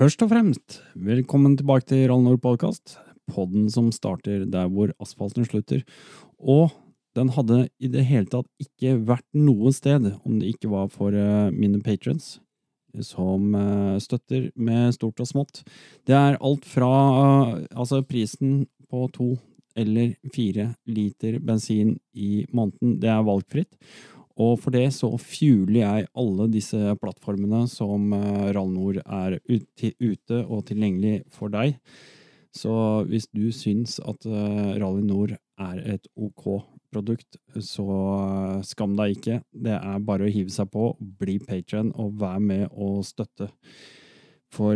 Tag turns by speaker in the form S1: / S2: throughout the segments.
S1: Først og fremst, velkommen tilbake til Rall Nord podkast. Podden som starter der hvor asfalten slutter. Og den hadde i det hele tatt ikke vært noe sted om det ikke var for eh, mine patrons, som eh, støtter med stort og smått. Det er alt fra eh, altså prisen på to eller fire liter bensin i måneden. Det er valgfritt. Og for det så fueler jeg alle disse plattformene som Rallnord er ute og tilgjengelig for deg. Så hvis du syns at Rally Nord er et ok produkt, så skam deg ikke. Det er bare å hive seg på, bli patron og vær med og støtte. For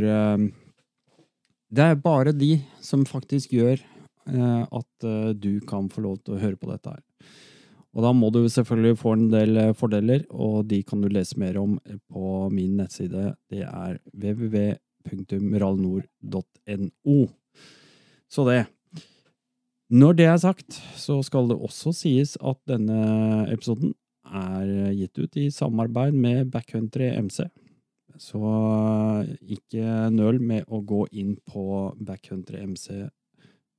S1: det er bare de som faktisk gjør at du kan få lov til å høre på dette her. Og da må du selvfølgelig få en del fordeler, og de kan du lese mer om på min nettside. Det er www.ralnor.no. Så det. Når det er sagt, så skal det også sies at denne episoden er gitt ut i samarbeid med Backcountry MC. Så ikke nøl med å gå inn på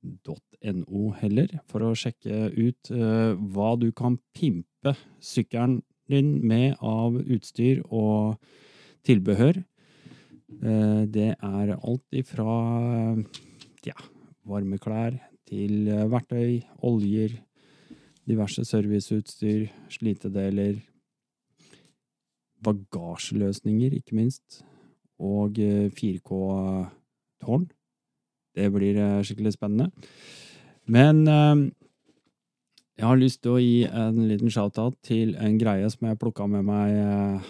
S1: backhuntermc.no heller, for å sjekke ut uh, hva du kan pimpe sykkelen din med av utstyr og tilbehør. Uh, det er alt ifra ja, varme klær til eh, verktøy, oljer, diverse serviceutstyr, slitedeler, bagasjeløsninger, ikke minst, og 4K-tårn. Eh, det blir eh, skikkelig spennende. Men jeg har lyst til å gi en liten shout-out til en greie som jeg plukka med meg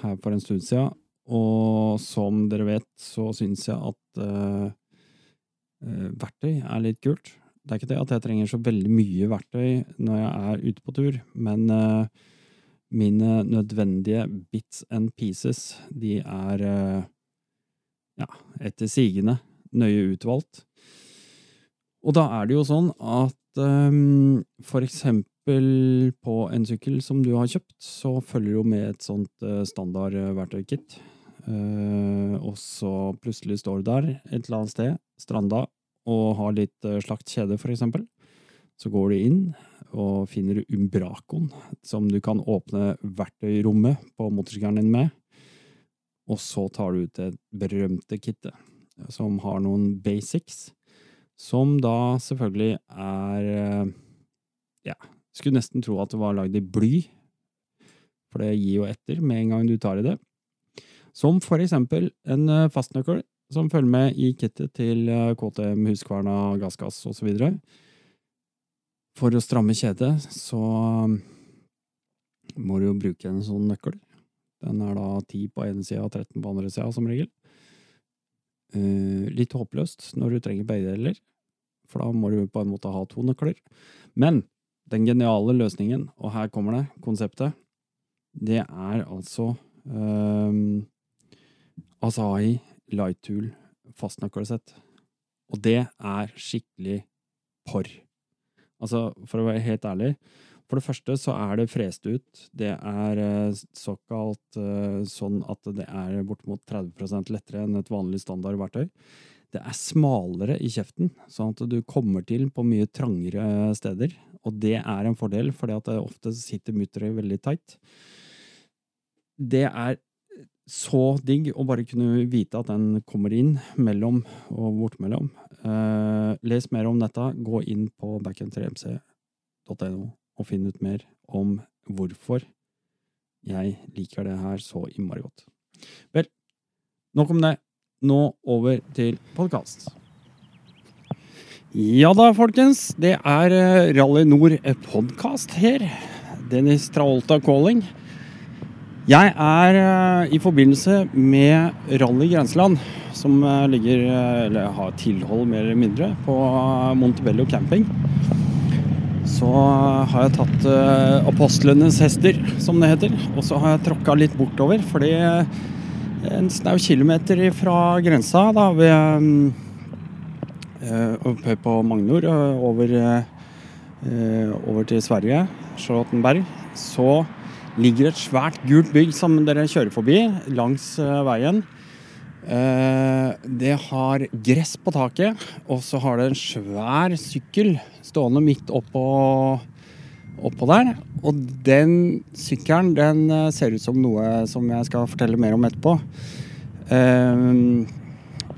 S1: her for en stund siden. Og som dere vet, så syns jeg at uh, verktøy er litt kult. Det er ikke det at jeg trenger så veldig mye verktøy når jeg er ute på tur, men uh, mine nødvendige bits and pieces, de er uh, ja, etter sigende nøye utvalgt. Og da er det jo sånn at um, for eksempel på en sykkel som du har kjøpt, så følger du med et sånt uh, standard verktøykit. Uh, og så plutselig står du der et eller annet sted, stranda, og har litt uh, slakt kjede, for eksempel, så går du inn og finner umbracoen, som du kan åpne verktøyrommet på motorsykkelen din med. Og så tar du ut det berømte kittet, som har noen basics, som da selvfølgelig er uh, Ja, skulle nesten tro at det var lagd i bly, for det gir jo etter med en gang du tar i det. Som for eksempel en eh, fastnøkkel som følger med i kittet til eh, KTM, Huskvarna, Gassgass osv. For å stramme kjedet så må du jo bruke en sånn nøkkel. Den er da 10 på ene sida og 13 på andre sida, som regel. Uh, litt håpløst når du trenger begge deler, for da må du på en måte ha to nøkler. Men den geniale løsningen, og her kommer det, konseptet, det er altså um, Asahi Lightool fastnøkkelsett. Og det er skikkelig porr. Altså, for å være helt ærlig, for det første så er det frest ut. Det er eh, såkalt eh, sånn at det er bortimot 30 lettere enn et vanlig standardverktøy. Det er smalere i kjeften, sånn at du kommer til på mye trangere steder. Og det er en fordel, fordi at ofte sitter mutteret veldig tight. Det er så digg å bare kunne vite at den kommer inn mellom og bortimellom. Les mer om dette. Gå inn på backend3mc.no og finne ut mer om hvorfor jeg liker det her så innmari godt. Vel, nok om det. Nå over til podkast. Ja da, folkens. Det er eh, Rally Nord podkast her. Dennis Traolta calling. Jeg er uh, i forbindelse med Rally Grenseland, som ligger, eller har tilhold mer eller mindre, på Montebello camping. Så har jeg tatt apostlenes hester, som det heter. Og så har jeg tråkka litt bortover, fordi en snau kilometer fra grensa, da, ved Oppe på Magnor, over, over til Sverige, Charlottenberg, så ligger et svært gult bygg som dere kjører forbi langs veien. Eh, det har gress på taket, og så har det en svær sykkel stående midt oppå, oppå der. Og den sykkelen den eh, ser ut som noe som jeg skal fortelle mer om etterpå. Eh,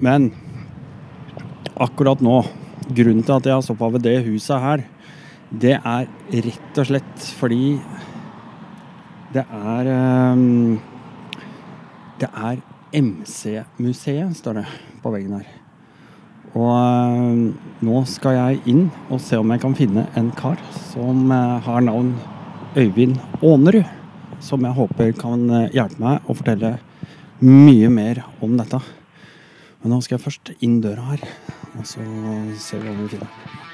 S1: men akkurat nå, grunnen til at jeg har stoppa ved det huset her, det er rett og slett fordi det er Det er MC-museet, står det på veggen her. Og øh, nå skal jeg inn og se om jeg kan finne en kar som øh, har navn Øyvind Aanerud. Som jeg håper kan øh, hjelpe meg å fortelle mye mer om dette. Men nå skal jeg først inn døra her, og så ser vi hva vi finner.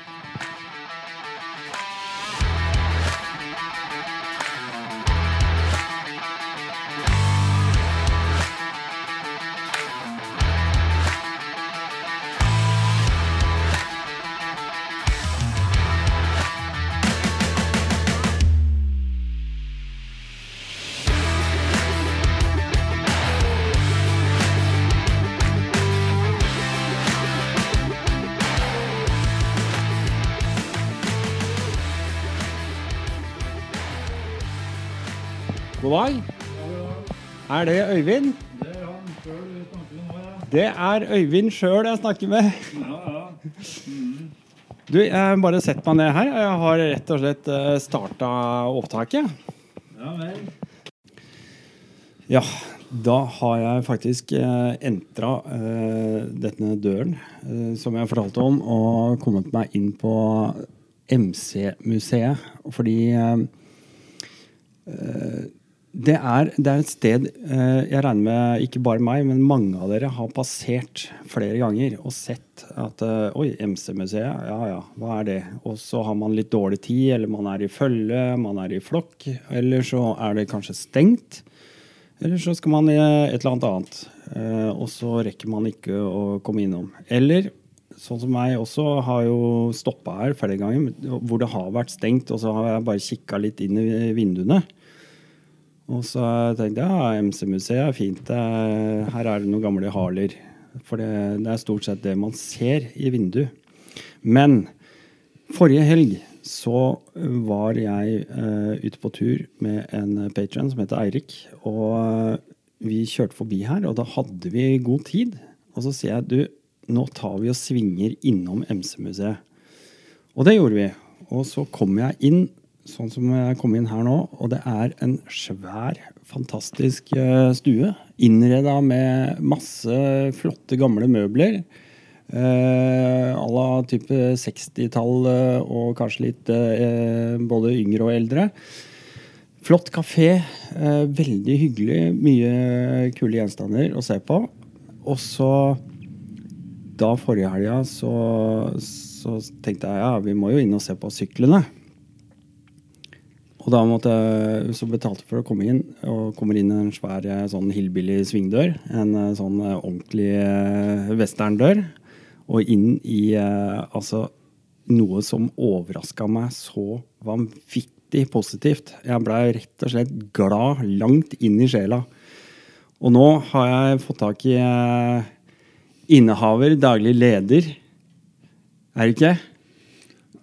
S1: Er det Øyvind? Det er han selv du snakker med, ja. Det er Øyvind sjøl jeg snakker med. Ja, ja. Du, jeg bare sett meg ned her. Jeg har rett og slett starta opptaket.
S2: Ja vel.
S1: Ja, da har jeg faktisk eh, entra eh, denne døren eh, som jeg fortalte om, og kommet meg inn på MC-museet. Fordi eh, eh, det, er, det er et sted eh, jeg regner med ikke bare meg, men mange av dere har passert flere ganger og sett at eh, Oi, MC-museet, ja ja, hva er det? Og så har man litt dårlig tid, eller man er i følge, man er i flokk, eller så er det kanskje stengt. Eller så skal man i et eller annet annet, eh, og så rekker man ikke å komme innom. Eller sånn som meg også har jo stoppa her flere ganger, hvor det har vært stengt, og så har jeg bare kikka litt inn i vinduene. Og så tenkte jeg ja, MC-museet er fint. Er, her er det noen gamle Harler. For det, det, er stort sett det man ser i vinduet. Men forrige helg så var jeg uh, ute på tur med en patron som heter Eirik. Og vi kjørte forbi her, og da hadde vi god tid. Og så sier jeg du, nå tar vi og svinger innom MC-museet. Og det gjorde vi. Og så kom jeg inn sånn som jeg kom inn her nå, og det er en svær, fantastisk stue. Innreda med masse flotte, gamle møbler. Eh, à la type 60-tall og kanskje litt eh, både yngre og eldre. Flott kafé. Eh, veldig hyggelig. Mye kule gjenstander å se på. Og så Da forrige helga så, så tenkte jeg ja, vi må jo inn og se på syklene. Og da måtte jeg, så betalte for å komme inn, og kommer inn i en svær sånn hillbilly svingdør. En sånn ordentlig westerndør. Og inn i altså noe som overraska meg så vanvittig positivt. Jeg blei rett og slett glad langt inn i sjela. Og nå har jeg fått tak i innehaver, daglig leder. Er det ikke?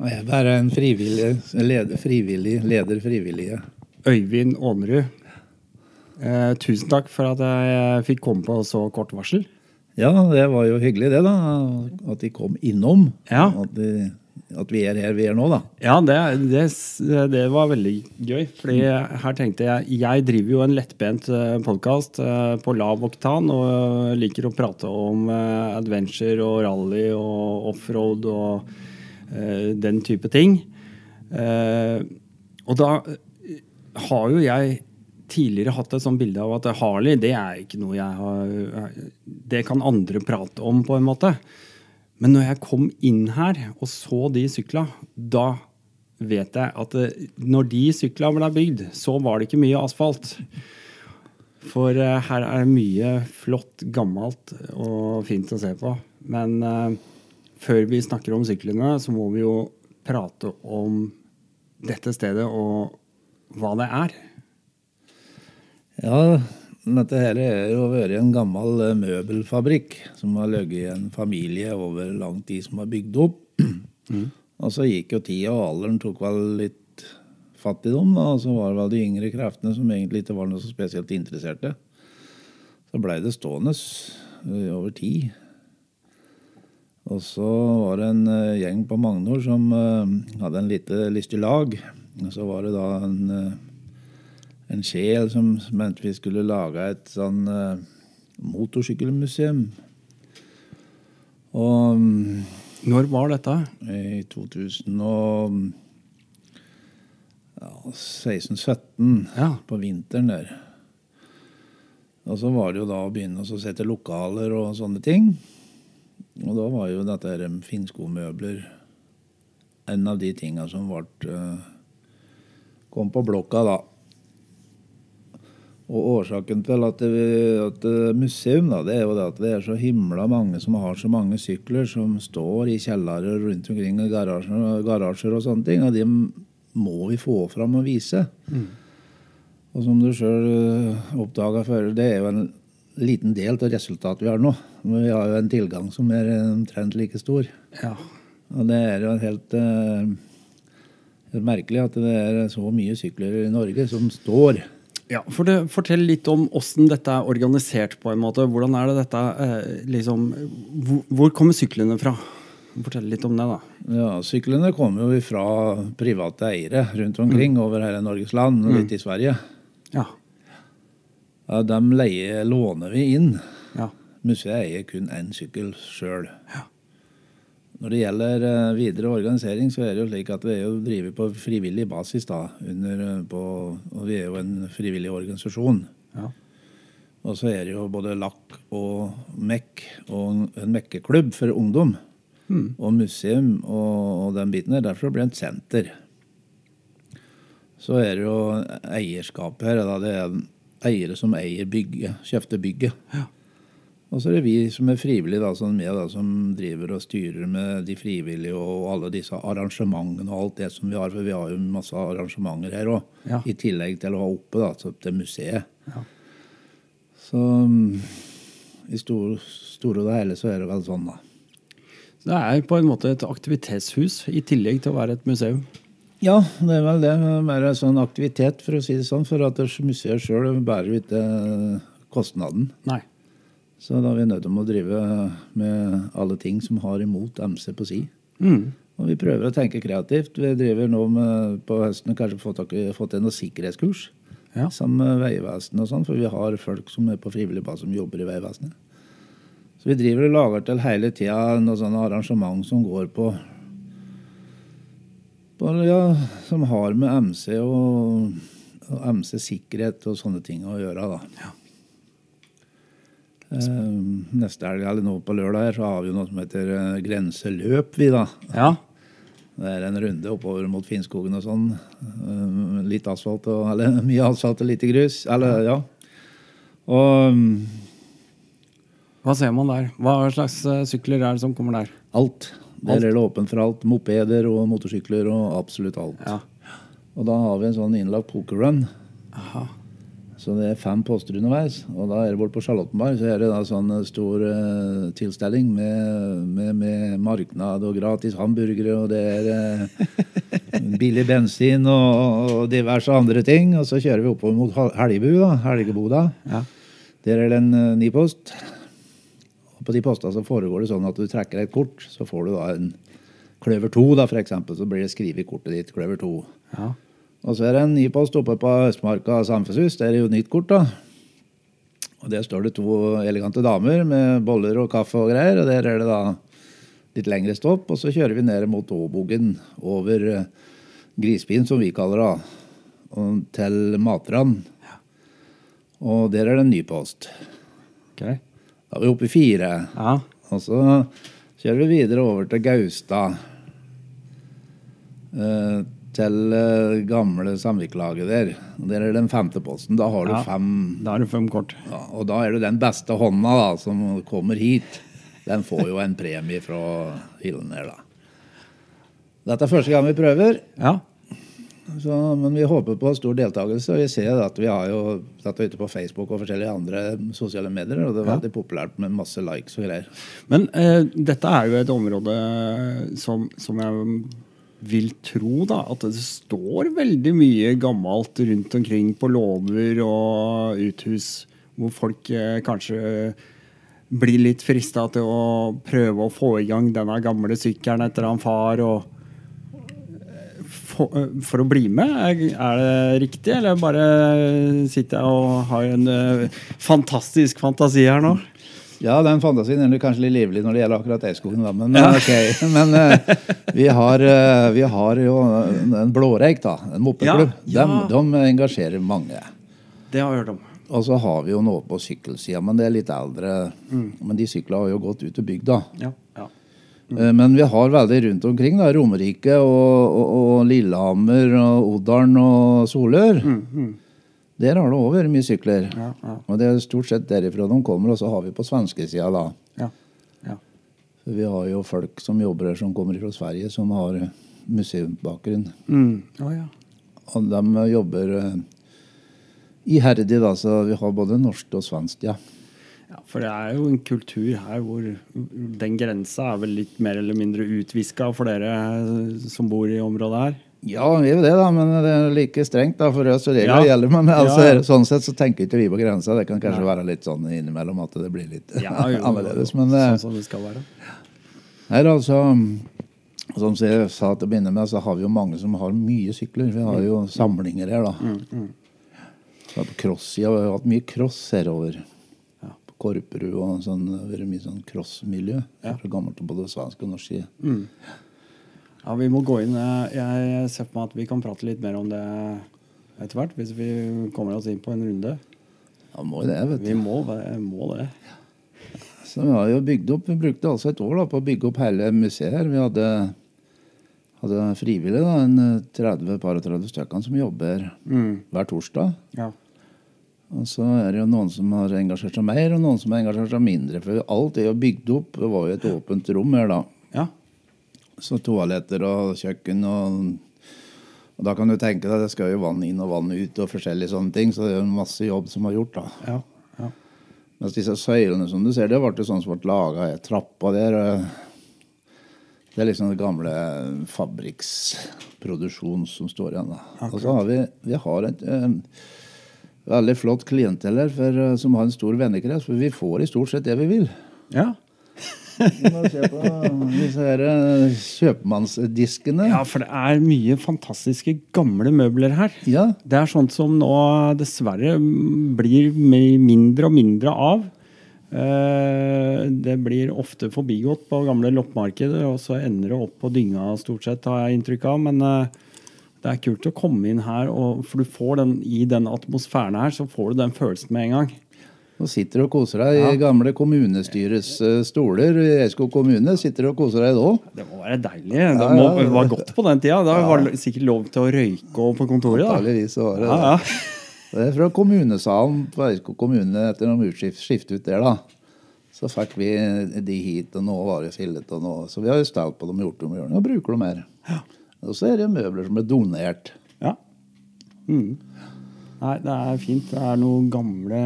S2: Jeg er bare en frivillig leder, frivillig, leder frivillige.
S1: Øyvind Aanerud. Eh, tusen takk for at jeg fikk komme på så kort varsel.
S2: Ja, det var jo hyggelig det, da. At de kom innom.
S1: Ja.
S2: At, de, at vi er her vi er nå, da.
S1: Ja, det, det, det var veldig gøy. fordi her tenkte jeg Jeg driver jo en lettbent podkast på lav oktan og liker å prate om adventure og rally og offroad og den type ting. Og da har jo jeg tidligere hatt et sånt bilde av at Harley det er ikke noe jeg har Det kan andre prate om, på en måte. Men når jeg kom inn her og så de sykla, da vet jeg at når de sykla ble bygd, så var det ikke mye asfalt. For her er det mye flott, gammelt og fint å se på. Men før vi snakker om syklene, så må vi jo prate om dette stedet og hva det er.
S2: Ja, Dette her er jo vært en gammel eh, møbelfabrikk som har ligget i en familie over lang tid, som har bygd opp. Og så gikk jo tida, og alderen tok vel litt fattigdom, da, og så var det vel de yngre kreftene som egentlig ikke var noe så spesielt interesserte. Så blei det stående eh, over tid. Og så var det en eh, gjeng på Magnor som eh, hadde en lite lystig lag. Og så var det da en, eh, en sjel som mente vi skulle lage et sånn motorsykkelmuseum. Og mm,
S1: Når var dette?
S2: i 2016-17,
S1: Ja.
S2: på vinteren der. Og så var det jo da å begynne å sette lokaler og sånne ting. Og da var jo dette her med Finnsko-møbler en av de tinga som ble eh, kom på blokka da. Og årsaken til at det, at er museum, da, det er jo det at det er så himla mange som har så mange sykler som står i kjellere rundt omkring i garasjer, garasjer og sånne ting. Og de må vi få fram og vise. Og som du sjøl oppdaga før, det er jo en liten del av resultatet vi har nå. Men vi har jo en tilgang som er omtrent like stor.
S1: Ja.
S2: Og det er jo helt, eh, helt merkelig at det er så mye sykler i Norge som står.
S1: Ja, for det, Fortell litt om åssen dette er organisert. på en måte. Hvordan er det dette eh, liksom, hvor, hvor kommer syklene fra? Fortell litt om det, da.
S2: Ja, Syklene kommer jo fra private eiere rundt omkring over hele Norges land, og litt i Sverige.
S1: Ja.
S2: Ja, dem leier, låner vi inn.
S1: Ja.
S2: Museet eier kun én sykkel sjøl. Når det gjelder eh, videre organisering, så er det jo slik at vi er jo driver på frivillig basis. da, under, eh, på, og Vi er jo en frivillig organisasjon.
S1: ja.
S2: Og så er det jo både lakk og mekk og en mekkeklubb for ungdom. Og museum og, og den biten der. Derfor blir det et senter. Så er det jo eierskapet her. Da. Det er eiere som eier bygget, kjøpte bygget. Og så er det vi som er frivillige, da, som, med, da, som driver og styrer med de frivillige og alle disse arrangementene og alt det som vi har. For vi har jo masse arrangementer her òg,
S1: Ja.
S2: i tillegg til å ha oppe da, til museet.
S1: Ja.
S2: Så i store, store og det hele så er det vel sånn, da.
S1: Så Det er på en måte et aktivitetshus i tillegg til å være et museum.
S2: Ja, det er vel det. Mer en sånn aktivitet, for å si det sånn. For at museet sjøl bærer jo ikke kostnaden.
S1: Nei.
S2: Så da er vi nødt til å drive med alle ting som har imot MC på si.
S1: Mm.
S2: Og vi prøver å tenke kreativt. Vi driver nå med, på høsten kanskje fått, fått til noen sikkerhetskurs
S1: Ja.
S2: sammen med Vegvesenet og sånn, for vi har folk som er på frivillig base som jobber i Vegvesenet. Så vi driver og lager til hele tida noe sånne arrangement som går på, på ja, Som har med MC og, og MC-sikkerhet og sånne ting å gjøre, da. Eh, neste helg, eller nå på lørdag, her, så har vi noe som heter eh, grenseløp, vi, da.
S1: Ja.
S2: Det er en runde oppover mot Finnskogen og sånn. Eh, Litt asfalt, og, eller mye asfalt og lite grus. Eller, ja. Og mm,
S1: Hva ser man der? Hva slags eh, sykler er det som kommer der?
S2: alt. Der er det åpent for alt. Mopeder og motorsykler og absolutt alt.
S1: Ja.
S2: Og da har vi en sånn innlagt pokerrun.
S1: Aha.
S2: Så det er fem poster underveis. Og da er det borte på Charlottenberg så er det da sånn stor uh, tilstelning med, med, med marknad og gratis hamburgere, og det er uh, billig bensin og, og diverse andre ting. Og så kjører vi oppover mot Helgebu, da. Helgeboda.
S1: Ja.
S2: Der er det en uh, ny post. Og på de postene så foregår det sånn at du trekker et kort, så får du da en kløver 2, da, for eksempel. Så blir det skrevet i kortet ditt kløver 2.
S1: Ja.
S2: Og så er det en ny post oppe på Østmarka samfunnshus. Det er jo nytt kort, da. Og der står det to elegante damer med boller og kaffe og greier. Og der er det da litt lengre stopp. Og så kjører vi ned mot Åbogen over eh, Grisbyen, som vi kaller det, og til Matran. Og der er det en ny post.
S1: Okay.
S2: Da er vi oppe i fire.
S1: Ja.
S2: Og så kjører vi videre over til Gaustad. Eh, til eh, gamle Samviklaget der. Der er den femte posten. Da har du
S1: Ja.
S2: fem
S1: Da har du fem kort.
S2: ja, Og da er du den beste hånda da, som kommer hit. Den får jo en premie fra hyllen her, da. Dette er første gang vi prøver.
S1: Ja.
S2: Så, men vi håper på stor deltakelse. Og vi ser at vi har jo dette ute på Facebook og forskjellige andre sosiale medier. Og det er veldig populært med masse likes og greier.
S1: Men uh, dette er jo et område som, som jeg vil tro da, at det står veldig mye gammelt rundt omkring på låver og uthus, hvor folk eh, kanskje blir litt frista til å prøve å få i gang denne gamle sykkelen etter han far. og for, for, å bli med? Er, det riktig, eller bare sitter jeg og har en uh, fantastisk fantasi her nå?
S2: Ja, den fantasien er kanskje litt livlig når det gjelder akkurat Eidskogen. Men, ja. okay. men uh, vi, har, uh, vi, har, jo en blåreik, da. En moppeklubb. Ja, ja. de, de, engasjerer mange.
S1: Det har jeg hørt om.
S2: Og så har vi jo noe på sykkelsida, men det er litt eldre. Mm. Men de syklene har jo gått ut til bygda. Ja. Mm. Men vi har veldig rundt omkring. da, Romerike og, og, og, Lillehammer og Odalen og Solør. Mm, mm. Der har det òg vært mye sykler. Ja, ja. Og det er stort sett derifra de kommer. Og så har vi på svenskesida, da. Ja, ja. For vi har jo folk som jobber her som kommer fra Sverige, som har museumbakgrunn. Mm. Oh, ja. Og de jobber uh, iherdig, da. Så vi har både norsk og svensk, ja.
S1: Ja, For det er jo en kultur her hvor den grensa er vel litt mer eller mindre utviska for dere som bor i området her?
S2: Ja, vi er jo det, da, men det er like strengt da, for oss regler ja. gjelder. Men altså, ja. sånn sett så tenker ikke vi på grensa. Det kan kanskje være litt sånn innimellom at det blir litt ja, jo, annerledes. Men
S1: sånn som det skal være.
S2: Her altså, Som jeg sa til å begynne med, så har vi jo mange som har mye sykler. Vi har jo samlinger her, da. Mm, mm. Så på cross-sida har vi hatt mye cross herover. Korperud og sånn, Det har vært mye sånn crossmiljø. Ja. Fra gammelt både svensk og norsk side. Mm.
S1: Ja, vi må gå inn. Jeg ser på meg at vi kan prate litt mer om det etter hvert. Hvis vi kommer oss inn på en runde.
S2: Ja, må det, vet
S1: du. Vi må, må det.
S2: Så vi har jo bygd opp, vi brukte altså et år da, på å bygge opp hele museet her. Vi hadde, hadde frivillige, da, en 30-30 stykker som jobber mm. hver torsdag. Ja. Og så er det jo noen som har engasjert seg mer, og noen som har engasjert seg mindre. For alt er jo bygd opp. Det var jo et åpent rom her, da. Ja. Så toaletter og kjøkken og, og Da kan du tenke deg, det skal jo vann inn og vann ut og forskjellige sånne ting. Så det er jo masse jobb som var gjort, da. Ja. Ja. Mens disse søylene som du ser, det ble sånn som ble laga i trappa der. Det er liksom det gamle fabrikksproduksjon som står igjen. da. Og så har vi, vi har et eh, veldig flott klientell her for, som har en stor vennekrets. For vi får i stort sett det vi vil. Ja. Vi må se på disse her eh, kjøpmannsdiskene.
S1: Ja, for det er mye fantastiske gamle møbler her. Ja. Det er sånt som nå dessverre blir mindre og mindre av. Eh, det blir ofte forbigått på gamle loppemarkeder, og så ender det opp på dynga stort sett, har jeg inntrykk av. Men det er kult å komme inn her, og, for du får den, i den atmosfæren her, så får du den følelsen med en gang.
S2: Nå sitter du og koser deg i gamle kommunestyrets uh, stoler i Eidskog kommune. Sitter du og koser deg da?
S1: Det må være deilig. Det, må, det var godt på den tida. Da var det sikkert lov til å røyke på kontoret.
S2: Antageligvis var det ja, det. er fra kommunesalen på Eidskog kommune etter noen utskift ut der, da. Så fikk vi de hit, og nå var det fillet. Og nå. Så vi har jo stelt på dem, gjort dem, og bruker dem her. Ja. Og så er det møbler som er donert. Ja.
S1: Mm. Nei, det er fint. Det er noen gamle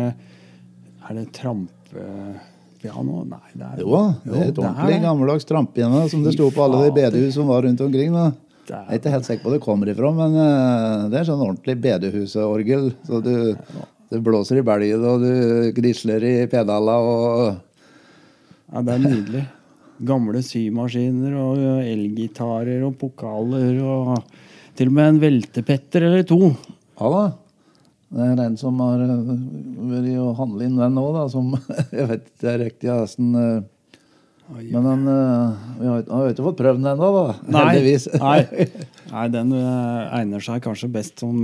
S1: Er det trampepiano? Nei, det er
S2: Jo, det er et ordentlig gammeldags trampepiano som det sto på alle de bedehus som var rundt omkring. da. Jeg er ikke helt sikker på hvor det kommer ifra, men uh, det er sånn ordentlig bedehusorgel. Så du, du blåser i belgen, og du grisler i pedaler og
S1: Ja, det er nydelig gamle symaskiner og elgitarer og pokaler og til og med en veltepetter eller to.
S2: Ja da. Det er en som har eh, vært å handle inn den da, som Jeg vet ikke riktig åssen eh, Men den, eh, vi har, har ikke fått prøvd den ennå, da.
S1: Nei, heldigvis. Nei. nei, den egner seg kanskje best som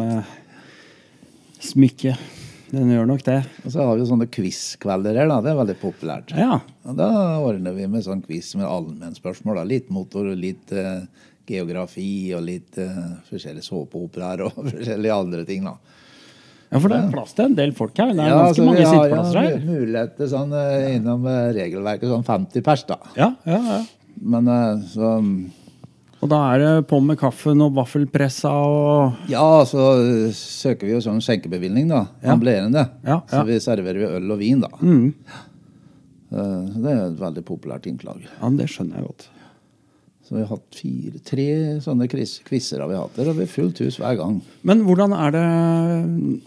S1: smykke. Den gjør nok det.
S2: Og så har vi sånne quiz-kvelder her. da, Det er veldig populært. Ja. Og Da ordner vi med sånn quiz med allmennspørsmål. Litt motor, og litt uh, geografi og litt uh, forskjellige såpeoperaer og forskjellige andre ting. da.
S1: Ja, For det er plass til en del folk her? Det er ja, ganske altså, mange sitteplasser her?
S2: Ja, mulighet til sånn uh, innom regelverket sånn 50 pers, da.
S1: Ja, ja, ja.
S2: Men så
S1: Og da er det på med kaffen og vaffelpressa og
S2: Ja, så søker vi jo sånn skjenkebevilgning, da.
S1: Ja.
S2: Ambulerende.
S1: Ja, ja.
S2: Så vi serverer jo øl og vin, da.
S1: mm.
S2: Eh, Så det er et veldig populært innslag.
S1: Ja, det skjønner jeg godt.
S2: Så vi har hatt fire, tre sånne quiz- quizer der, har vi fullt hus hver gang.
S1: Men hvordan er det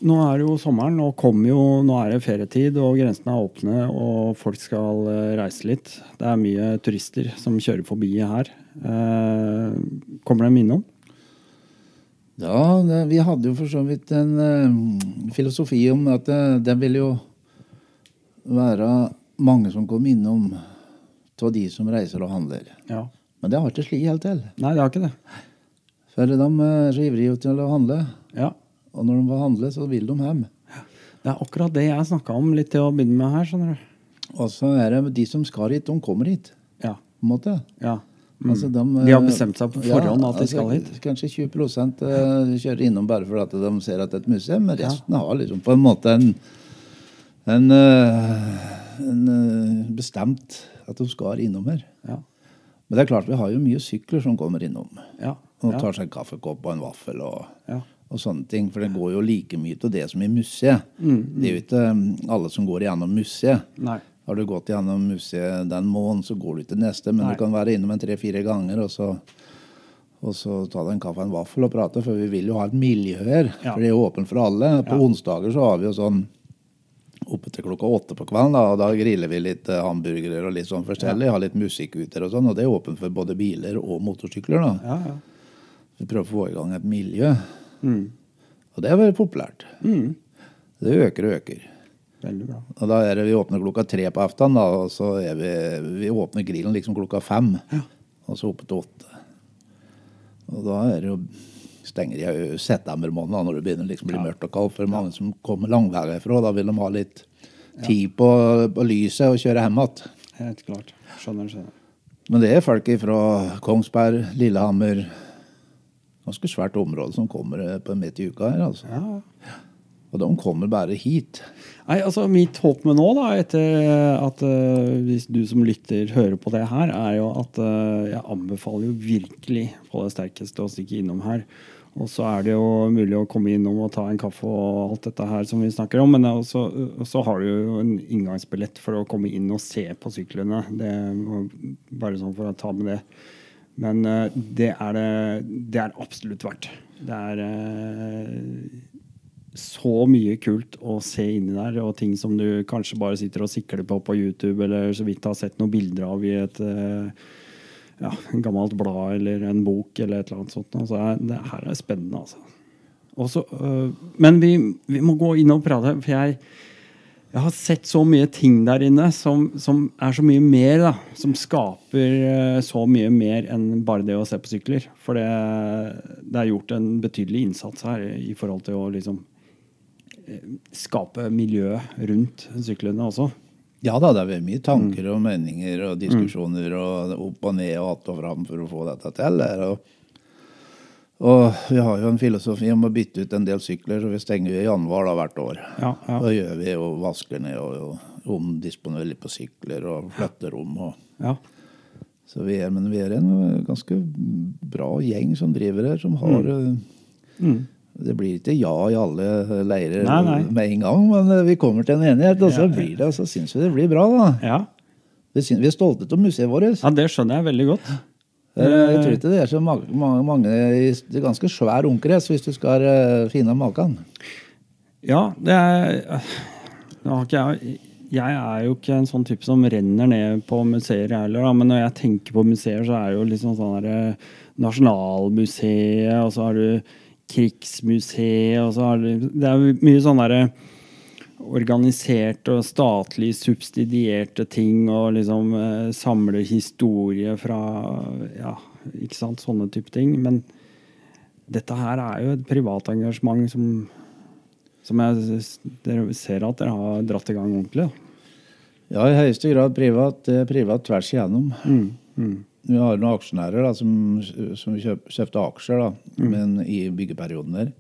S1: Nå er det jo sommeren, og kommer jo, nå er det ferietid, og grensene er åpne, og folk skal eh, reise litt. Det er mye turister som kjører forbi her. Eh, kommer de innom?
S2: Ja, det, vi hadde jo for så vidt en eh, filosofi om at det, det vil jo være mange som kom innom av de som reiser og handler.
S1: Ja.
S2: Men det har ikke slått helt til.
S1: Nei, det har ikke det.
S2: For de er så ivrige til å handle.
S1: Ja.
S2: Og når de vil handle, så vil de hjem.
S1: Det er akkurat det jeg snakka om litt til å begynne med her, skjønner du.
S2: Og så er det de som skal hit, de kommer hit.
S1: Ja.
S2: på en måte.
S1: ja.
S2: Altså,
S1: De har
S2: eh,
S1: bestemt seg på forhånd
S2: ja,
S1: at de skal
S2: altså,
S1: hit.
S2: Kanskje 20 eh, kjører innom bare fordi de ser at det er et museum, men resten har liksom på en måte en, en, eh, en eh, bestemt at de skal innom her.
S1: Ja.
S2: Men det er klart vi har jo mye sykler som kommer innom.
S1: Ja.
S2: Og tar seg en kaffekopp og en vaffel og,
S1: ja.
S2: og sånne ting. For det går jo like mye til det som i museet.
S1: Mm,
S2: Det er jo ikke mm, alle som går gjennom museet.
S1: Nei.
S2: Har du gått gjennom museet den måneden, så går du til neste. Men
S1: Nei.
S2: du kan være innom en tre-fire ganger, og så, og så ta deg en kaffe og en vaffel og prate. For vi vil jo ha et miljø her.
S1: Ja.
S2: For det er jo åpent for alle. På
S1: Ja.
S2: onsdager så har vi jo sånn oppe til klokka åtte på kvelden. Da, og da griller vi litt eh, hamburgere og litt sånn forskjellig. Har litt musikk ute og sånn. Og det er åpent for både biler og motorsykler. da.
S1: Ja, ja.
S2: Vi prøver å få i gang et miljø.
S1: Mm.
S2: Og det er veldig populært.
S1: Mm.
S2: Det øker og øker.
S1: Veldig bra.
S2: Og da er det Vi åpner klokka tre på aften, da, og så er vi, vi åpner grillen liksom klokka fem. Og så oppe til åtte. Og da er det jo stenger i septembermåneden da, når det begynner liksom bli mørkt og kaldt. For mange som kommer langveisfra, da vil de ha litt tid på, på lyset og kjøre hjem igjen.
S1: Helt klart. Skjønner, skjønner.
S2: Men det er folk fra Kongsberg, Lillehammer Ganske svært område som kommer eh, på midt i uka her, altså.
S1: Ja.
S2: Og de kommer bare hit.
S1: Nei, altså Mitt håp med nå, da, etter at uh, hvis du som lytter hører på det her, er jo at uh, jeg anbefaler jo virkelig på det sterkeste å stikke innom her. Og så er det jo mulig å komme innom og ta en kaffe og alt dette her som vi snakker om. Men så har du jo en inngangsbillett for å komme inn og se på syklene. Det var Bare sånn for å ta med det. Men uh, det, er det, det er absolutt verdt. Det er så mye kult å se inni der, og ting som du kanskje bare sitter og sikler på på YouTube, eller så vidt har sett noen bilder av i et eh, ja, gammelt blad eller en bok eller et eller annet sånt. Altså, det her er spennende, altså. Også, øh, men vi, vi må gå inn og prate, for jeg, jeg har sett så mye ting der inne som, som er så mye mer, da. Som skaper øh, så mye mer enn bare det å se på sykler. For det, det er gjort en betydelig innsats her i forhold til å liksom eh, skape miljø rundt syklene også.
S2: Ja da, det er mye tanker og meninger og diskusjoner og opp og ned og att og fram for å få dette til. Og, og vi har jo en filosofi om å bytte ut en del sykler, så vi stenger jo i januar da hvert år.
S1: Ja, ja.
S2: Da gjør vi og vasker ned og, og omdisponerer litt på sykler og flytter om. og
S1: Ja.
S2: så vi er, Men vi er en ganske bra gjeng som driver her, som har mm.
S1: Mm.
S2: Det blir ikke ja i alle leirer
S1: Nei, nei.
S2: med en gang, men eh, vi kommer til en enighet, og så blir det, og så syns vi det blir bra. da.
S1: ja.
S2: Vi, er stolte av museet vårt.
S1: Ja, det skjønner jeg veldig godt.
S2: Eh, Jeg tror ikke det er så mange, mange, i- Det er ganske svær omkrets hvis du skal eh, finne maken.
S1: Ja, det er jeg jeg er jo ikke en sånn type som renner ned på museer, heller. Men når jeg tenker på museer, så er det jo liksom sånn der Nasjonalmuseet, og så har du Krigsmuseet, og så har det Det er mye sånn derre organiserte og statlig subsidierte ting, og liksom eh, samle historie fra Ja, ikke sant? Sånne type ting. Men dette her er jo et privat engasjement som som jeg ser at dere har dratt i gang ordentlig. Da.
S2: Ja, i høyeste grad privat. Er privat tvers igjennom.
S1: Mm, mm.
S2: Vi har noen aksjonærer da, som, som kjøp, kjøpte aksjer da, men i byggeperioden der.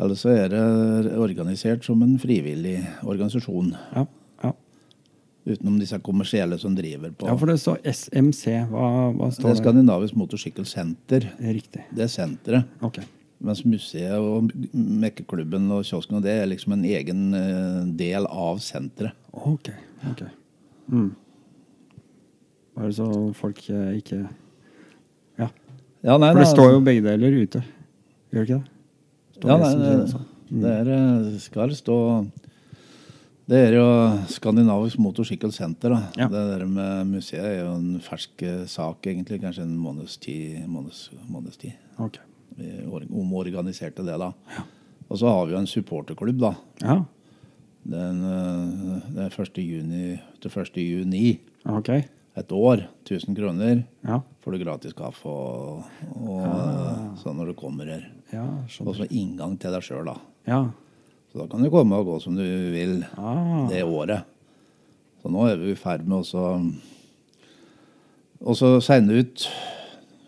S2: Eller så er det organisert som en frivillig organisasjon.
S1: Ja, ja.
S2: Utenom disse kommersielle som driver på
S1: Ja, for det står SMC. Hva, hva
S2: Det
S1: står
S2: er? Skandinavisk Motorsykkelsenter.
S1: Riktig.
S2: Det er senteret.
S1: Ok.
S2: Mens museet og mekkeklubben og kiosken og det er liksom en egen eh, del av senteret.
S1: Ok. ok. Mm. Bare så folk eh, ikke Ja.
S2: Ja, nei,
S1: For det står jo begge deler ute. Gjør det ikke det? Står
S2: Ja, nei,
S1: SMC
S2: det,
S1: også.
S2: det er, eh, skal stå Det er jo Skandinavisk Motorsykkelsenter. da.
S1: Ja.
S2: Det der med museet er jo en fersk eh, sak, egentlig. Kanskje en måneds tid. Måneds, måneds tid.
S1: Ok.
S2: Vi or- omorganiserte det, da. Og så har vi jo en supporterklubb, da.
S1: Ja.
S2: Den, eh, det er 1. juni til 1. juni.
S1: Ok.
S2: Et år. 1000 kroner.
S1: Ja.
S2: Får du gratis kaffe og, og sånn når du kommer her.
S1: Ja,
S2: Og så inngang til deg sjøl, da.
S1: Ja.
S2: Så da kan du komme og gå som du vil
S1: Ah.
S2: det året. Så nå er vi i ferd med å Og så sende ut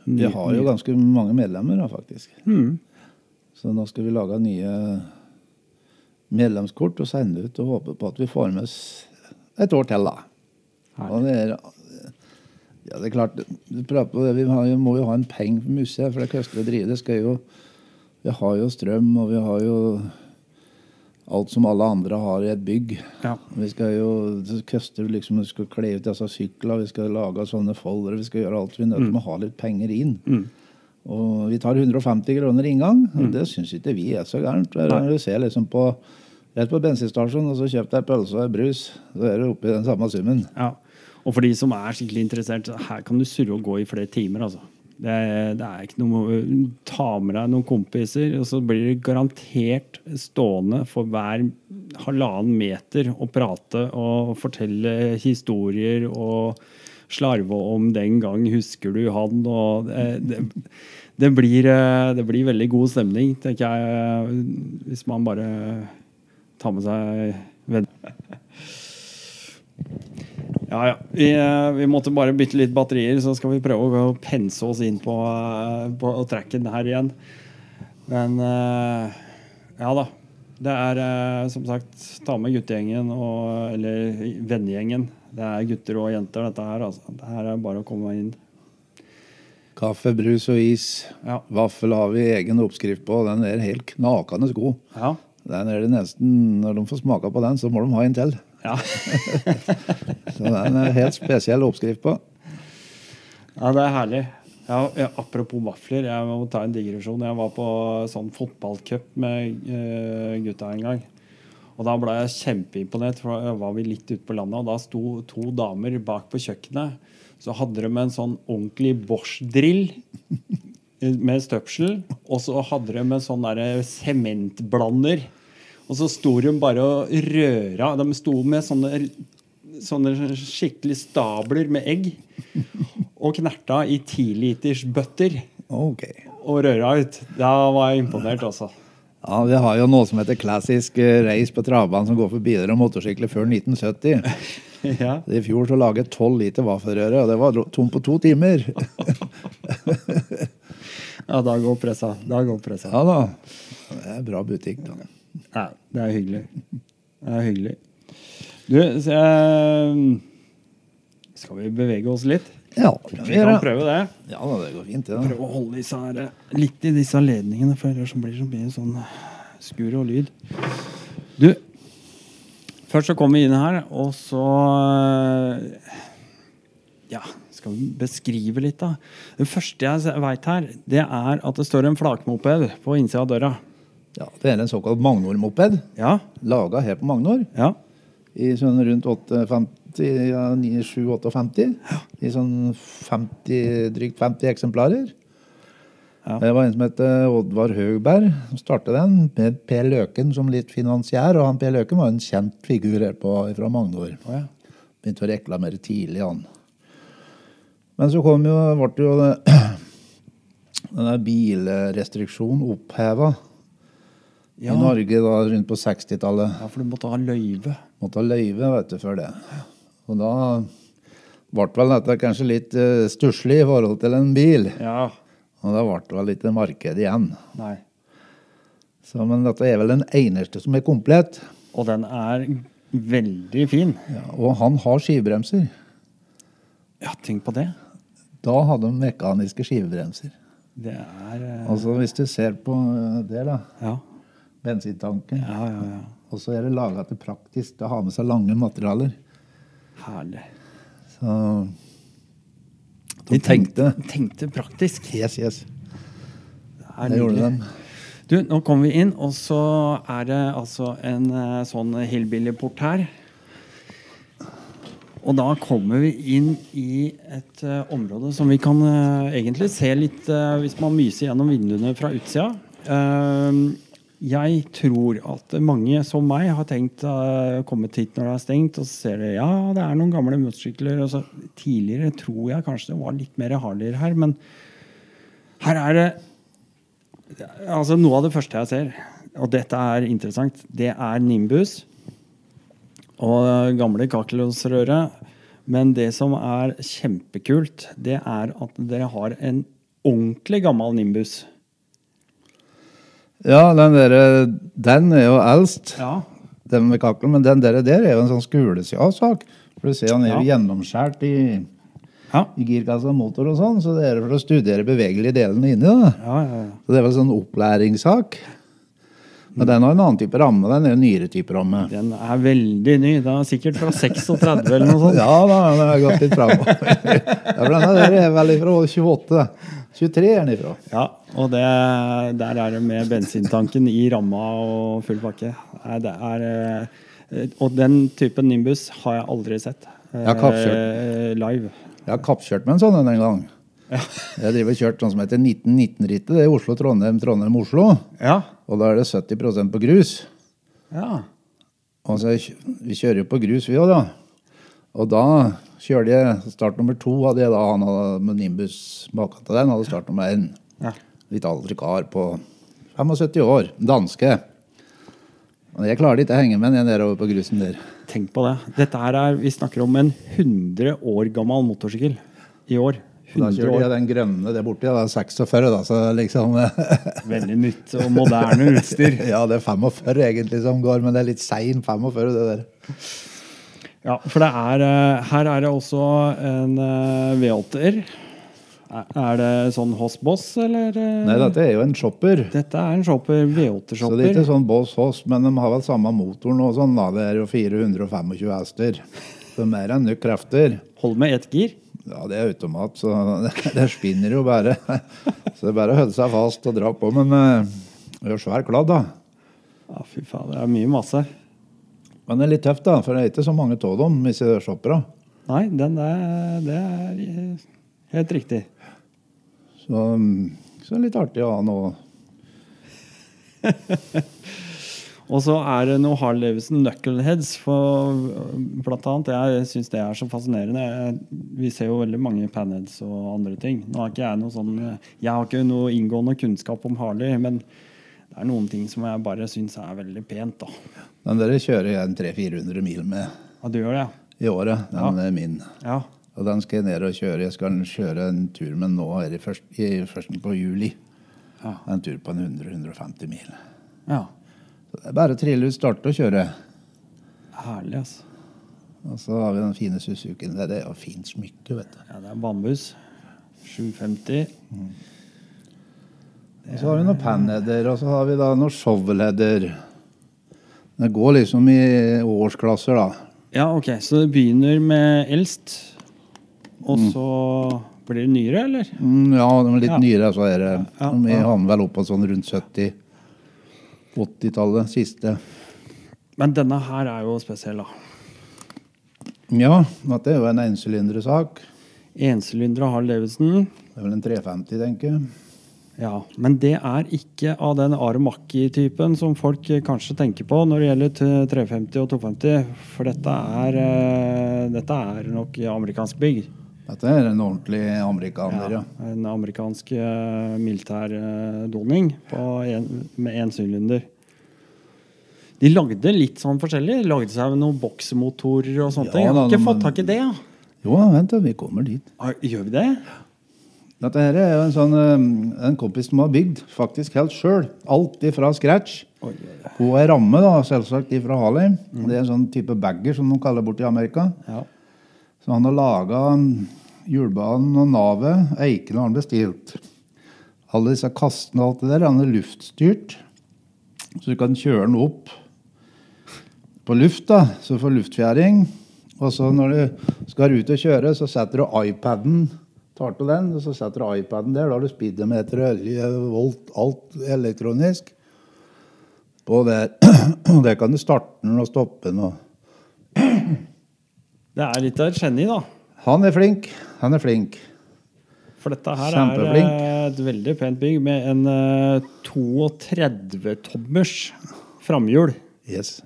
S2: Vi har jo ganske mange medlemmer, da, faktisk.
S1: Mm.
S2: Så nå skal vi lage nye medlemskort og sende ut og håpe på at vi får med oss et år til, da. Og det er, ja, det er klart, på vi må jo ha en penge for museet, for det koster å drive. Det skal jo, vi har jo strøm, og vi har jo alt som alle andre har i et bygg.
S1: Ja.
S2: Vi skal jo, Det koster liksom, vi skal kle ut disse sykler, vi skal lage sånne foldere, vi skal gjøre alt. Vi er nødt til å ha litt penger inn. Og vi tar 150 kroner inngang, og det syns ikke vi er så gærent. Du ser liksom på rett på bensinstasjonen, og så kjøper deg pølse og brus, så er du oppe i den samme summen.
S1: Ja. Og for de som er skikkelig interessert, her kan du surre og gå i flere timer. altså. Det er, det er ikke noe Ta med deg noen kompiser, og så blir det garantert stående for hver halvannen meter og prate og fortelle historier og slarve om den gang husker du han og det, det, det, blir, eh, det blir veldig god stemning, tenker jeg, hvis man bare tar med seg venner. Ja, ja. Vi, eh, vi måtte bare bytte litt batterier, så skal vi prøve å pense oss inn på, eh, på tracken her igjen. Men eh, ja da. Det er som sagt ta med guttegjengen og Eller vennegjengen. Det er gutter og jenter, dette her. Altså. Det her er bare å komme inn.
S2: Kaffe, brus og is.
S1: Ja.
S2: Vaffel har vi egen oppskrift på, den er helt knakende god.
S1: Ja.
S2: Den er det nesten, Når de får smake på den, så må de ha en til.
S1: Ja.
S2: Så det er en helt spesiell oppskrift på.
S1: Ja, det er herlig. Ja, ja, apropos vafler, jeg må ta en digresjon. Jeg var på sånn fotballcup med eh, gutta en gang. Og da ble jeg kjempeimponert, for da var vi litt ute på landet, og da sto to damer bak på kjøkkenet. Så hadde de en sånn ordentlig Bosch-drill med støpsel, og så hadde de en sånn sementblander. Og så sto de bare og røra. De sto med sånne, sånne skikkelig stabler med egg. Og knerta i tilitersbøtter
S2: Okay.
S1: og røra ut. Da var jeg imponert, altså.
S2: Ja, Vi har jo noe som heter klassisk eh, race på travbanen som går for biler og motorsykler før 1970.
S1: Ja.
S2: I fjor så laget 12 liter vaffelrøre, og det var tom på to timer.
S1: ja, da går pressa. Da går pressa.
S2: Ja da. Det er bra butikk, da.
S1: Ja, det er hyggelig. Det er hyggelig. Du, så, uh, skal vi bevege oss litt?
S2: Ja,
S1: Vi kan prøve det.
S2: Ja det går fint, ja.
S1: Prøve å holde disse her, eh, litt i disse ledningene, for ellers blir det så mye sånn skur og lyd. Du, først så kommer vi inn her, og så eh, Ja, skal vi beskrive litt, da. Det første jeg veit her, det er at det står en flakmoped på innsida av døra.
S2: Ja, Det er en såkalt Magnor-moped,
S1: Ja,
S2: laga her på Magnor.
S1: ja.
S2: I sånn rundt 58, ja, 97-58. I sånn 50, drygt 50 eksemplarer.
S1: Ja.
S2: Det var en som het Oddvar Høgberg som startet den, med Per Løken som litt finansiær. Og han Per Løken var en kjent figur her på, fra Magnor.
S1: Oh, ja.
S2: Begynte å reklamere tidlig, han. Men så kom jo, ble jo denne bilrestriksjonen oppheva
S1: Ja.
S2: i Norge da rundt på 60-tallet.
S1: ja, for du måtte ha løyve.
S2: Måtte ha løyve vet du, før det. Og da ble vel dette kanskje litt uh, stusslig i forhold til en bil.
S1: Ja.
S2: Og da ble det vel ikke marked igjen.
S1: Nei.
S2: Så, men dette er vel den eneste som er komplett.
S1: Og den er Veldig fin.
S2: Ja, og han har skivebremser.
S1: Ja, tenk på det.
S2: Da hadde de mekaniske skivebremser.
S1: Det er eh,
S2: Altså Hvis du ser på eh, det, da.
S1: Ja.
S2: Bensintanken.
S1: Ja, ja, ja.
S2: Og så er det laga til praktisk til å ha med seg lange materialer.
S1: Herlig.
S2: Så de tenkte
S1: tenkte praktisk.
S2: Yes, yes.
S1: Det
S2: Det gjorde de.
S1: Du, nå kommer vi inn, og så er det altså en eh, sånn hillbillyport her. Og da kommer vi inn i et uh, område som vi kan uh, egentlig se litt uh, hvis man myser gjennom vinduene fra utsida. Eh, jeg tror at mange som meg har tenkt uh, kommet hit når det er stengt, og så ser de ja, det er noen gamle motorsykler. Tidligere tror jeg kanskje det var litt mer Harleyer her, men her er det Altså Noe av det første jeg ser, og dette er interessant, det er Nimbus og gamle kakelosrøret. Men det som er kjempekult, det er at dere har en ordentlig gammel Nimbus.
S2: Ja, den derre Den er jo eldst,
S1: Ja.
S2: den med kakelen. men den der, der er jo en sånn skulesja-sak. For du ser han er jo
S1: Ja.
S2: gjennomskjært i,
S1: Ja.
S2: i girkassa og motor og sånn, så det er for å studere bevegelige delene inni. da.
S1: Ja, ja, ja.
S2: Så det er vel sånn opplæringssak. Men den har en annen type ramme. Den er jo nyere type ramme.
S1: Den er veldig ny. Den er sikkert fra 36 eller noe sånt.
S2: Ja da, den har gått litt framover. ja, for den der er vel fra 28. 23 er den ifra.
S1: Ja, og det, der er det med bensintanken i ramma og full pakke. Det er, eh, og den typen Nimbus har jeg aldri sett jeg
S2: Ja, kappkjørt.
S1: live.
S2: Jeg har kappkjørt med en sånn en gang. Jeg driver og kjørt sånn som heter 1919-rittet. Det er Oslo-Trondheim, Trondheim-Oslo.
S1: Ja.
S2: Og da er det 70% på grus.
S1: ja.
S2: Og så, vi kjører jo på grus, vi òg, da. Og da kjørte jeg start nummer to. hadde jeg da Han hadde med Nimbus baka til den. hadde start nummer én.
S1: ja.
S2: Litt aldri kar på 75 år. Danske. Jeg klarer ikke å henge med den nedover på grusen der.
S1: Tenk på det. Dette her er, Vi snakker om en 100 år gammel motorsykkel i år.
S2: Da
S1: 100
S2: kjørte jeg den grønne der borte. Jeg er 46, da, så liksom
S1: Veldig nytt og moderne utstyr.
S2: Ja, det er 45 egentlig som går, men det er litt sein 45, det der.
S1: Ja, for det er, eh, her er det også en eh, V8-er. Er- Er det sånn Hoss Boss, eller? eh?
S2: Nei, dette er jo en shopper.
S1: Dette er en shopper,
S2: Så det er ikke sånn Boss Hoss, men de har vel samme motoren og sånn. da. Det er jo 425 hester. Så mer enn nok krefter.
S1: Hold med ett gir.
S2: Ja, det er automat, så det spinner jo bare. Så det er bare å holde seg fast og dra på. Men eh, det er jo svær kladd, da.
S1: Ja, fy faen, det er mye masse.
S2: Men det er litt tøft, da, for det er ikke så mange av dem, disse shoppera.
S1: Nei, den der, det er eh, helt riktig.
S2: Så, mm, så er litt artig å ha noe
S1: Og så er det noe Harley Davidson Knuckleheads, for, blant annet. Jeg syns det er så fascinerende. Vi ser jo veldig mange panheads og andre ting. Nå har ikke Jeg noe sånn Jeg har ikke noe inngående kunnskap om Harley, men det er noen ting som jeg bare syns er veldig pent. da.
S2: Den dere kjører jeg en 300-400 mil med
S1: Ja, du gjør det,
S2: i året. Den
S1: Ja.
S2: er min.
S1: ja?
S2: Og den skal jeg ned og kjøre. Jeg skal kjøre en tur med nå i, først, i førsten på juli.
S1: Ja.
S2: En tur på en 100-150 mil.
S1: ja.
S2: Så det er bare å trille ut, starte og kjøre.
S1: Herlig, altså.
S2: Og så har vi den fine Suzukien. Det er jo fint smykke, vet du.
S1: Ja, det er bambus. 750.
S2: Og så har vi noen panheader, og så har vi da noen shovelheader. Det går liksom i årsklasser, da.
S1: Ja, ok. Så det begynner med eldst, og så blir det nyere, eller?
S2: Mm, ja, de er litt
S1: Ja.
S2: nyere, så er det.
S1: Ja,
S2: Vi
S1: ja.
S2: havner vel opp på sånn rundt 70 80-tallet, siste.
S1: Men denne her er jo spesiell, da.
S2: Ja, dette er jo en ensylindresak.
S1: Ensylindere har Davidson.
S2: Det er vel en 350, tenker jeg.
S1: Ja, men det er ikke av den Aramaki-typen som folk eh, kanskje tenker på når det gjelder 350 og 250. For dette er, eh, dette er nok amerikansk bygg.
S2: Dette er en ordentlig amerikaner, ja.
S1: En amerikansk uh, militærdoning med én sylinder. De lagde litt sånn forskjellig. De lagde seg noen boksmotorer og sånne
S2: Ja,
S1: ting. Jeg har ikke fått tak i det. ja.
S2: Jo, vent vi kommer dit.
S1: Gjør vi det?
S2: Dette her er jo en sånn eh, en kompis som har bygd faktisk helt sjøl. Alt ifra scratch. På ei ramme, da, selvsagt ifra Harley. Det er en sånn type bagger som de kaller borti Amerika.
S1: Ja.
S2: Så han har laga hjulbanen og navet. Eikene har han bestilt. Alle disse kastene og alt det der, han er luftstyrt. Så du kan kjøre den opp på luft, da, så du får luftfjæring. Og så når du skal ut og kjøre, så setter du iPaden tar til den, og så setter du iPaden der. Da har du speedometer, olje, volt, alt elektronisk. På der. Og der kan du starte den og stoppe den. og
S1: Det er litt av et geni, da.
S2: Han er flink. Han er flink.
S1: For dette her
S2: Kjempeflink.
S1: er eh, et veldig pent bygg med en eh, 32-tommers framhjul.
S2: Yes.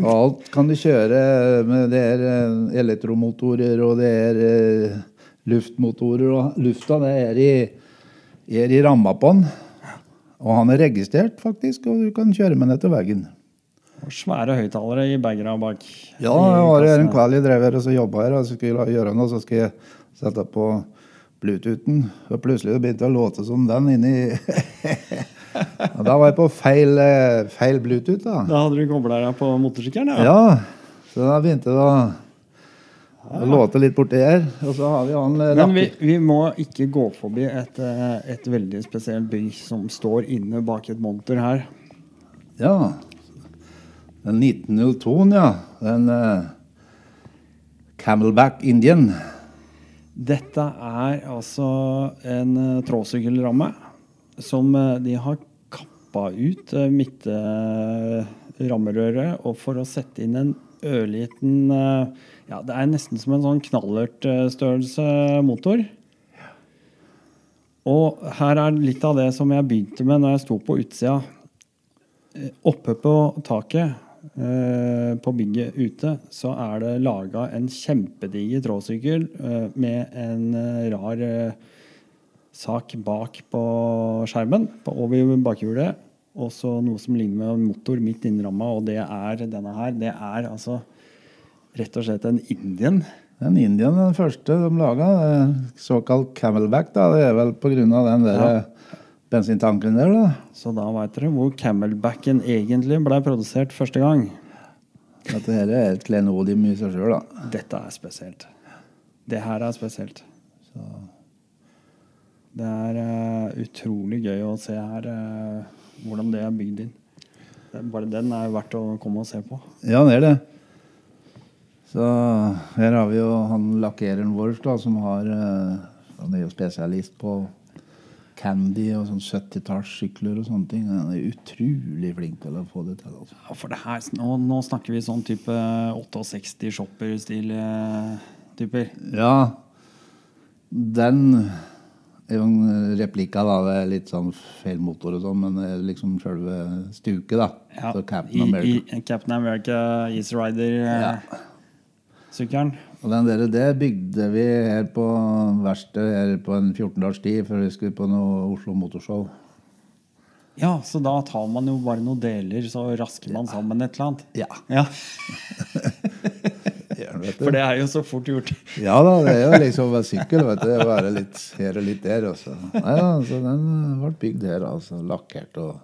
S2: Og alt kan du kjøre med det er eh, elektromotorer, og det er eh, luftmotorer, og lufta det er i, er i ramma på den. Og han er registrert, faktisk, og du kan kjøre med ned til veggen.
S1: Og svære høyttalere i bagene bak.
S2: Ja,
S1: det
S2: jeg var her en kveld jeg drev her og så jobba her, og så skulle jeg gjøre noe, så skulle jeg sette på Bluetoothen. Og plutselig begynte det å låte som den inni Og da var jeg på feil, eh, feil Bluetooth, da.
S1: Da hadde du kobla deg på motorsykkelen? Ja.
S2: Ja, så da begynte det å, å låte litt borti her. Og så har vi han eh,
S1: Men vi, vi må ikke gå forbi et, eh, et veldig spesielt bygg som står inne bak et monter her.
S2: Ja. Den 1902-en, ja. Den uh, Camelback Indian.
S1: Dette er altså en uh, tråsykkelramme som uh, de har kappa ut uh, midtrammerøret og for å sette inn en ørliten eh, Ja, det er nesten som en sånn knallertstørrelse motor. Og her er litt av det som jeg begynte med når jeg sto på utsida. Eh, Oppe på taket eh, på bygget ute så er det laga en kjempediger tråsykkel eh, med en eh, rar eh, sak bak på skjermen, på, over bakhjulet. Og så noe som ligner med en motor midt innramma, og det er denne her. Det er altså rett og slett en Indian.
S2: Den Indian, den første de laga, eh, såkalt Camelback, da, det er vel av den der
S1: Ja.
S2: eh, bensintanken der, da.
S1: Så da veit dere hvor Camelbacken egentlig ble produsert første gang.
S2: Dette her er et klenodium i seg sjøl, da.
S1: Dette er spesielt. Det her er spesielt. Det er uh, utrolig gøy å se her uh, hvordan det er bygd inn. Det, bare den er verdt å komme og se på.
S2: Ja, det er det. Så her har vi jo han lakkereren vår da, som har eh, Han er jo spesialist på candy og sånn 70-tallssykler og sånne ting. Han er utrolig flink til å få det til. Altså.
S1: Ja, for det her, nå, nå snakker vi sånn type 68 shopper-stil-typer.
S2: Ja, den er jo en replikk av da, det er litt sånn feil motor og sånn, men det er liksom selve stuket, da.
S1: Ja,
S2: Captain America.
S1: i Captain America Easy Rider-sykkelen.
S2: Og den der, det bygde vi her på verkstedet her på en 14 dagers tid før vi skulle på noe Oslo Motorshow.
S1: Ja, så da tar man jo bare noen deler, så rasker man sammen et eller annet.
S2: Ja.
S1: Ja. For det er jo så fort gjort.
S2: Ja da, det er jo liksom en sykkel, vet du. Det er Bare litt her og litt der. Også. Nei, ja, så den ble bygd her, altså. Lakkert og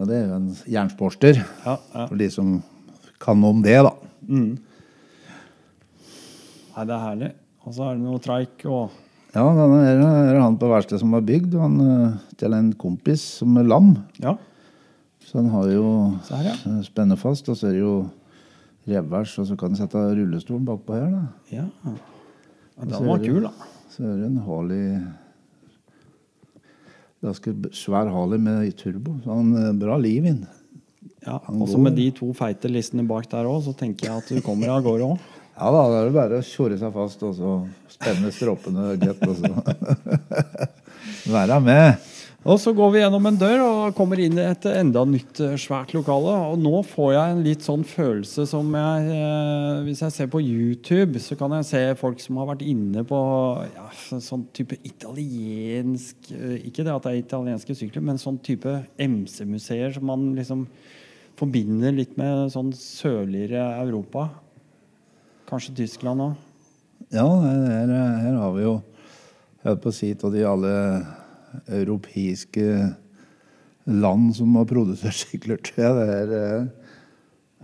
S2: Og det er jo en jernsporster.
S1: Ja, ja.
S2: For de som kan noe om det, da.
S1: Nei, det er herlig. Og så er det noe treik og
S2: Ja, denne her er han på verkstedet som har bygd. Han eh, til en kompis som er lam.
S1: Ja.
S2: Så han har jo
S1: her, ja.
S2: eh, spenner fast, og så er det jo revers, og så kan du sette rullestolen bakpå her, da.
S1: ja. ja den var kul, da.
S2: Så er det en Harley Ganske svær Harley med turbo. Så han er bra liv inn.
S1: Ja,
S2: Han
S1: Også med de to feite listene bak der òg, så tenker jeg at du kommer av gårde òg.
S2: Ja da, det er det bare å tjore seg fast og så spenne stroppene godt, og så være med.
S1: Og så går vi gjennom en dør og kommer inn i et enda nytt eh, svært lokale. Og nå får jeg en litt sånn følelse som jeg eh, Hvis jeg ser på YouTube, så kan jeg se folk som har vært inne på ja, sånn type italiensk eh, Ikke det at det er italienske sykler, men sånn type MC-museer som man liksom forbinder litt med sånn sørligere Europa. Kanskje Tyskland òg.
S2: Ja, her, her har vi jo holdt på å si av de alle europeiske land som har produsert sykler, tror. Det er, eh,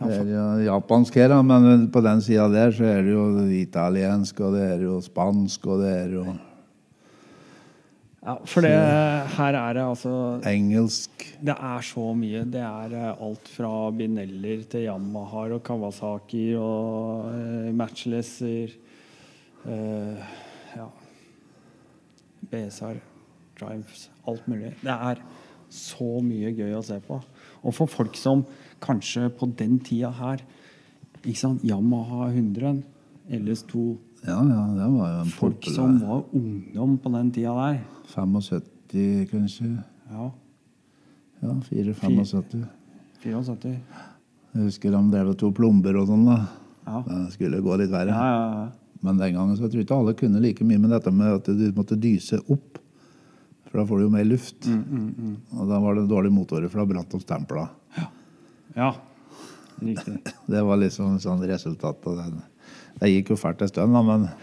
S2: det er jo japansk her, men på den sida der så er det jo italiensk, og det er jo spansk, og det er jo
S1: Ja, for det her er det altså
S2: engelsk.
S1: Det er så mye. Det er eh, alt fra Bineller til Yamaha og Kawasaki og uh, Matchlesser uh, Ja. BSR, Drives, alt mulig. Det er så mye gøy å se på. Og for folk som kanskje på den tida her ikke sant, Yamaha 100, LS2
S2: Ja, ja, det var jo en
S1: Folk
S2: populær
S1: som var ungdom på den tida der.
S2: 75, kanskje.
S1: Ja,
S2: Ja, 4-75.
S1: 74.
S2: Jeg husker de drev og tok plomber og sånn. da.
S1: Ja.
S2: Det skulle gå litt verre.
S1: Ja, ja, ja.
S2: Men den gangen så tror jeg ikke alle kunne like mye med dette med at du måtte dyse opp. For da får du jo mer luft.
S1: Mm,
S2: Og da var det dårlige motorer, for da brant de stempla.
S1: Ja, riktig.
S2: Det var liksom sånn resultat av den. Det gikk jo fælt en stund, da, men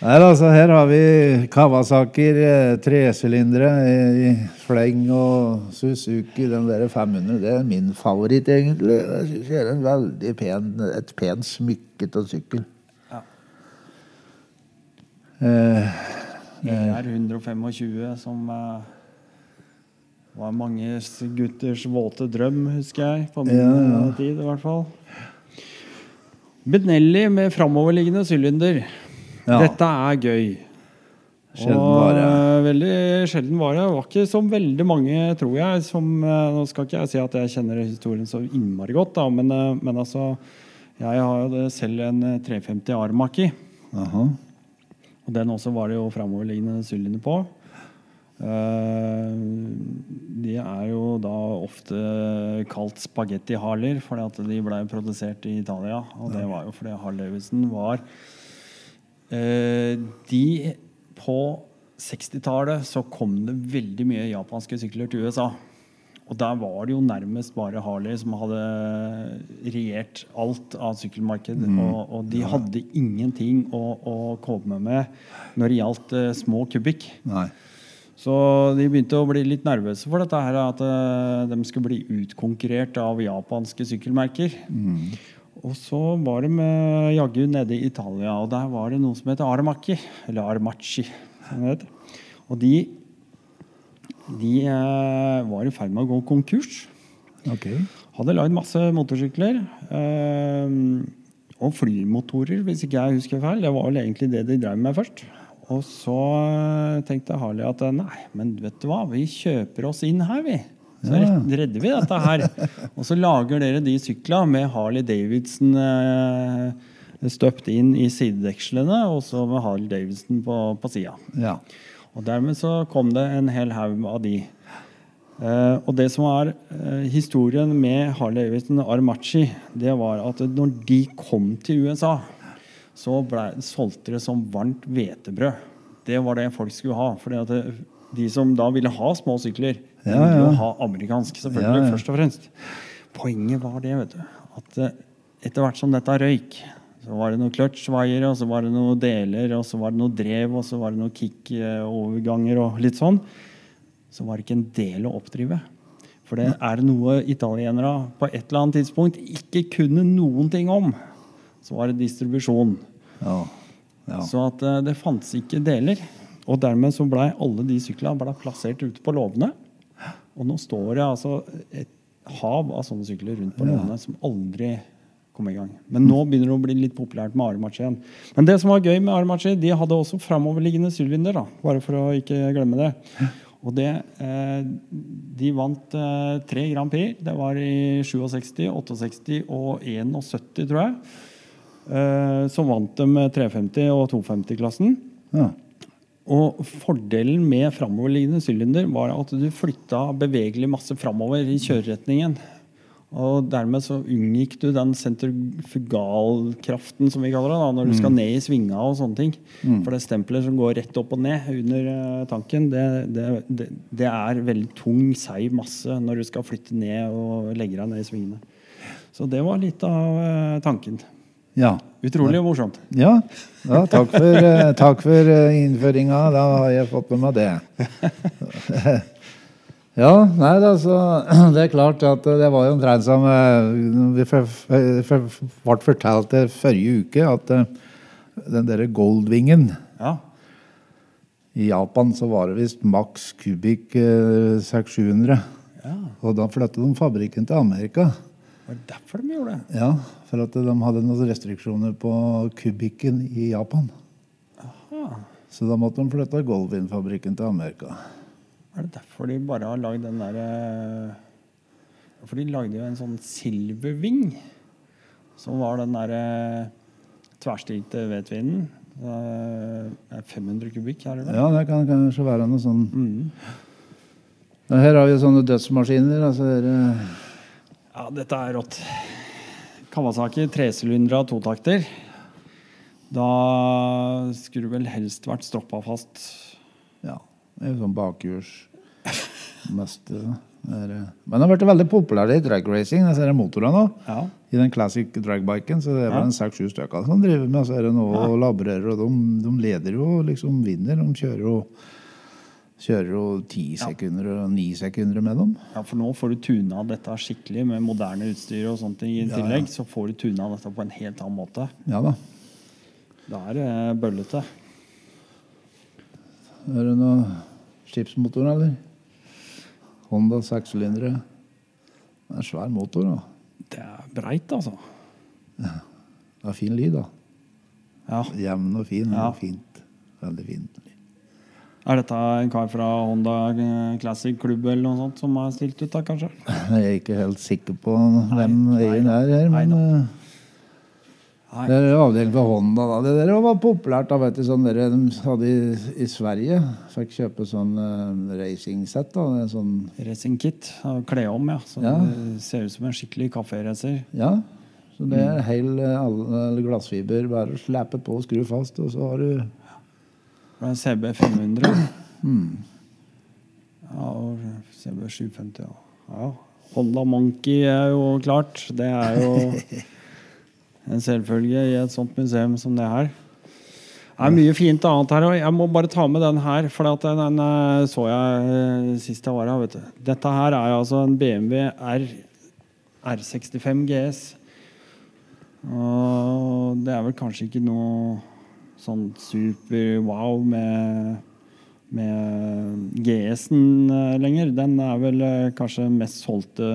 S2: Her, altså, her har vi Kawasaker, eh, tresylindere i, fleng og Suzuki. Den der 500, det er min favoritt, egentlig. Jeg synes det er en veldig pen, et pent smykket og sykkel.
S1: Ja.
S2: Eh,
S1: ER 125, som eh, var mange gutters våte drøm, husker jeg. På min
S2: Ja, ja.
S1: eh, tid, i hvert fall. Benelli med framoverliggende sylinder.
S2: Ja.
S1: Dette er gøy.
S2: Sjelden vare.
S1: Og veldig sjelden vare. Det var ikke så veldig mange, tror jeg, som eh, Nå skal ikke jeg si at jeg kjenner historien så innmari godt, da, men, eh, men altså Jeg har jo selv en eh, 350 Armaki.
S2: Aha.
S1: Og den også var det jo framoverliggende sylinder på. Eh, de er jo da ofte kalt spagetti Harler, fordi at de ble produsert i Italia. Og det var jo fordi Harley Davidson var eh, De På 60-tallet så kom det veldig mye japanske sykler til USA. Og der var det jo nærmest bare Harley som hadde regjert alt av sykkelmarked. Og, og de hadde ingenting å, å komme med når det gjaldt eh, små kubikk.
S2: Nei.
S1: Så de begynte å bli litt nervøse for dette her, at eh, de skulle bli utkonkurrert av japanske sykkelmerker. Og så var de eh, jaggu nede i Italia, og der var det noe som heter Armacchi. Eller heter. Og de, de eh, var i ferd med å gå konkurs.
S2: Okay.
S1: Hadde lagd masse motorsykler. og flymotorer, hvis ikke jeg husker feil. Det var vel egentlig det de drev med først. Og så eh, tenkte Harley at eh, nei, men vet du hva, vi kjøper oss inn her, vi. Så redder vi dette her. Og så lager dere de sykla med Harley Davidson eh, støpt inn i sidedekslene, og så med Harley Davidson på, på sida.
S2: Ja.
S1: Og dermed så kom det en hel haug av de. Uh, og det som er uh, historien med Harley Davidson og Armachi, det var at når de kom til USA, så ble, solgte det som varmt hvetebrød. Det var det folk skulle ha. fordi de som da ville ha små sykler, de
S2: Ja,
S1: ville jo ha amerikansk, selvfølgelig, først og fremst. Poenget var det, vet du, at eh, etter hvert som dette røyk, så var det noen clutch-vaiere, og så var det noen deler, og så var det noe drev, og så var det noen kick-overganger og litt sånn. Så var det ikke en del å oppdrive. For det er noe italienere på et eller annet tidspunkt ikke kunne noen ting om. Så var det distribusjon.
S2: Ja. ja.
S1: Så at eh, det fantes ikke deler. Og dermed så blei alle de syklene plassert ute på låvene. Og nå står det altså et hav av sånne sykler rundt på
S2: Ja.
S1: som aldri kom i gang. Men nå begynner det å bli litt populært med Armachi igjen. Men det som var gøy med Armachi, de hadde også framoverliggende sylinder, da. Bare for å ikke glemme det. Og det eh, De vant eh, tre Grand Prix. Det var i 67, 68 og 71, tror jeg. Eh, så vant dem med 350 og 250-klassen.
S2: ja.
S1: Og fordelen med framoverliggende sylinder var at du flytta bevegelig masse framover i kjøreretningen. Og dermed så unngikk du den sentrifugalkraften, som vi kaller det, da, når du skal ned i svinga og sånne ting. For det stempelet som går rett opp og ned under eh, tanken, det, det, det, det er veldig tung, seig masse når du skal flytte ned og legge deg ned i svingene. Så det var litt av eh, tanken.
S2: Ja.
S1: Utrolig morsomt.
S2: Ja, ja takk for, eh, takk for eh, innføringa. Da har jeg fått med meg det. Ja, nei, altså, det er klart at det var jo omtrent som eh, Vi ble fortalt det forrige uke at den derre Goldwingen
S1: Ja.
S2: i Japan så var det visst maks kubikk eh, 600-700.
S1: ja.
S2: Og da flyttet de fabrikken til Amerika.
S1: Var det derfor de gjorde det?
S2: Ja, For at de hadde noen restriksjoner på kubikken i Japan.
S1: Aha.
S2: Så da måtte de flytte Golvin-fabrikken til Amerika.
S1: er det derfor de bare har lagd den derre For de lagde jo en sånn silverving, som var den derre tverrstilte hvetvinen. Det er 500 kubikk, er det vel?
S2: Ja, det kan kanskje være noe sånn
S1: Mm.
S2: Her har vi sånne dødsmaskiner. altså er, eh,
S1: Ja, dette er rått. Kawasaki tresylindere totakter. Da skulle du vel helst vært stroppa fast.
S2: Ja, det er jo sånn bakhjuls mest eh, det eh, Men det har blitt veldig populært i drag racing. Jeg ser motorene nå.
S1: Ja.
S2: I den classic dragbiken. Så det er vel en seks-sju stykker som driver med så er det nå og laborerer. Og de, de leder jo liksom vinner. De kjører jo Kjører jo ti sekunder og ni sekunder med dem.
S1: ja, for nå får du tuna dette skikkelig med moderne utstyr og sånt i
S2: Ja, ja.
S1: tillegg. Så får du tuna dette på en helt annen måte.
S2: Ja da.
S1: Da er det bøllete.
S2: Er det noe skipsmotor, eller? Honda sekssylindere. Det er en svær motor, da.
S1: Det er breit, altså. Ja.
S2: Det er fin lyd, da.
S1: Ja.
S2: Jevn og fin.
S1: Ja.
S2: Fint. Veldig fint.
S1: Er dette en kar fra Honda eh, Classic Klubb eller noe sånt som har stilt ut, da, kanskje?
S2: Jeg er ikke helt sikker på hvem
S1: nei
S2: eieren er her, men eh,
S1: Nei.
S2: det er avdeling for Honda. da. Det der var populært. da, vet du, sånn dere De hadde i, i Sverige fikk kjøpe sånn uh, racingsett. da, sånn,
S1: Racing kit. Kle om, ja. Så
S2: Ja.
S1: det ser ut som en skikkelig kaféracer.
S2: ja, så det
S1: Mm.
S2: er hel eh, alle- eller glassfiber. Bare slappe på og skru fast, og så har du
S1: Det er CB 500.
S2: Mm.
S1: Ja, og CB 750. Ja. ja. Honda Monkey er jo klart. Det er jo en selvfølge i et sånt museum som det her. Det er mye fint annet her, og jeg må bare ta med den her. For at den, den eh, så jeg eh, sist jeg var her. vet du. Dette her er altså en BMW R, R65 GS. Og det er vel kanskje ikke noe sånn super wow med, med GS-en eh, lenger. Den er vel eh, kanskje mest solgte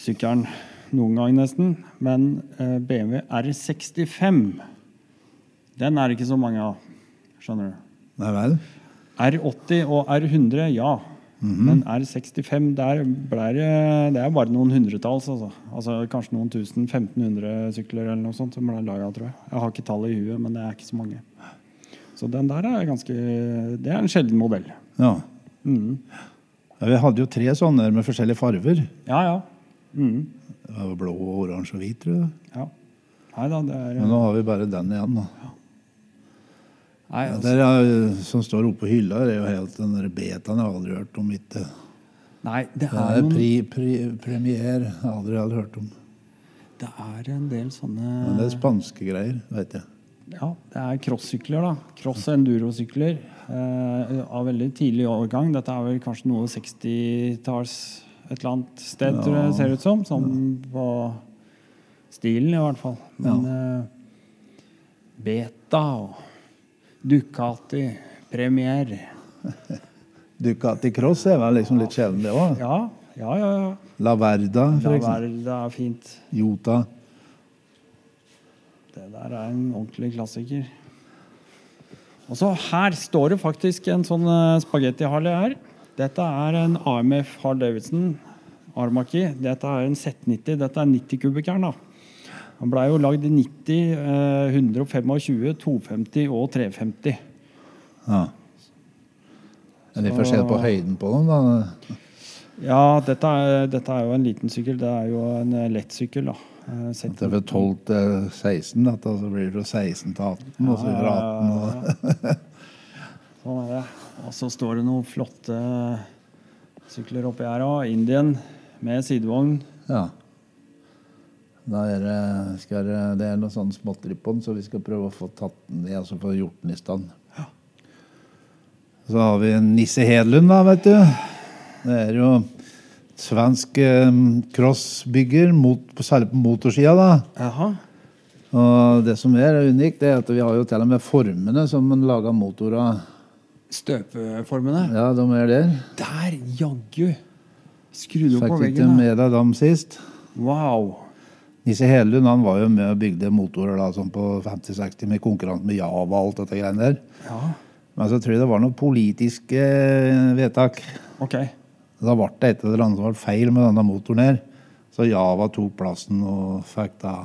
S1: sykkelen noen gang, nesten. Men eh, BMW R65, den er det ikke så mange av. Skjønner du?
S2: Nei vel?
S1: R80 og R100, ja. Men R65, der ble det Det er bare noen hundretalls. Altså. altså Kanskje noen tusen, 1500 sykler eller noe sånt som ble laga, tror jeg. Jeg har ikke tallet i huet, men det er ikke så mange. Så den der er ganske Det er en sjelden modell.
S2: Ja.
S1: Mhm.
S2: ja. Vi hadde jo tre sånne med forskjellige farger.
S1: Ja, ja.
S2: Mm. Blå, oransje og hvit, tror jeg.
S1: ja. Nei da, det er
S2: Men nå har vi bare den igjen. da.
S1: Nei, altså,
S2: ja, er, som står oppe på hylla, er jo helt den der betaen jeg har aldri hørt om. Ikke.
S1: nei det
S2: Det
S1: er
S2: er
S1: noen
S2: pri, pri, premier. Jeg har aldri, aldri hørt om.
S1: Det er en del sånne
S2: Men det er spanske greier, vet jeg.
S1: Ja, det er crossykler, da. Cross- og endurosykler eh, av veldig tidlig årgang. Dette er vel kanskje noe 60-talls et eller annet sted,
S2: Ja.
S1: tror jeg det ser ut som. Sånn på stilen, i hvert fall. Men eh, Beta og Ducati, Premier
S2: Ducati Cross er vel liksom litt sjelden, det òg.
S1: Ja, ja, ja. ja.
S2: La Verda, for
S1: La
S2: eksempel.
S1: Verda er fint.
S2: Jota.
S1: Det der er en ordentlig klassiker. Og så her står det faktisk en sånn uh, spagetti-Harley her. Dette er en AMF Hard Davidson Armaki. Dette er en Z90. Dette er 90-kubikkeren. da. Han blei jo lagd i 90, eh, 125, 250 og 350.
S2: Ja. Er det forskjell på høyden på dem, da?
S1: Ja, dette er, dette er jo en liten sykkel. Det er jo en lett sykkel, da. Eh,
S2: det er fra 12 til 16, dette, så blir det fra 16 til 18, og så fra 18 og
S1: Sånn er det. Og så står det noen flotte sykler oppi her òg. Indian med sidevogn.
S2: Ja. Er det, skal, det- er noe sånn småtteri på den, så vi skal prøve å få tatt den i, altså få gjort den i stand. Så har vi Nisse Hedlund, da, vet du. Det er jo svensk eh, crossbygger, mot, særlig på motorsida, da.
S1: Aha.
S2: Og det som er unikt, det er at vi har jo til og med formene som man lager motorer av.
S1: Støpeformene.
S2: Ja, de er der.
S1: Der, jaggu! Skrudd opp på
S2: Fikk ikke med deg dem sist.
S1: Wow.
S2: Nisse Hedlund han var jo med og bygde motorer da, sånn på 50-60 med konkurranse med Java og alt dette greiene der.
S1: Ja,
S2: Men så tror jeg det var noen politiske eh, vedtak.
S1: ok.
S2: Da ble det et eller annet som var feil med denne motoren her. Så Java tok plassen og fikk da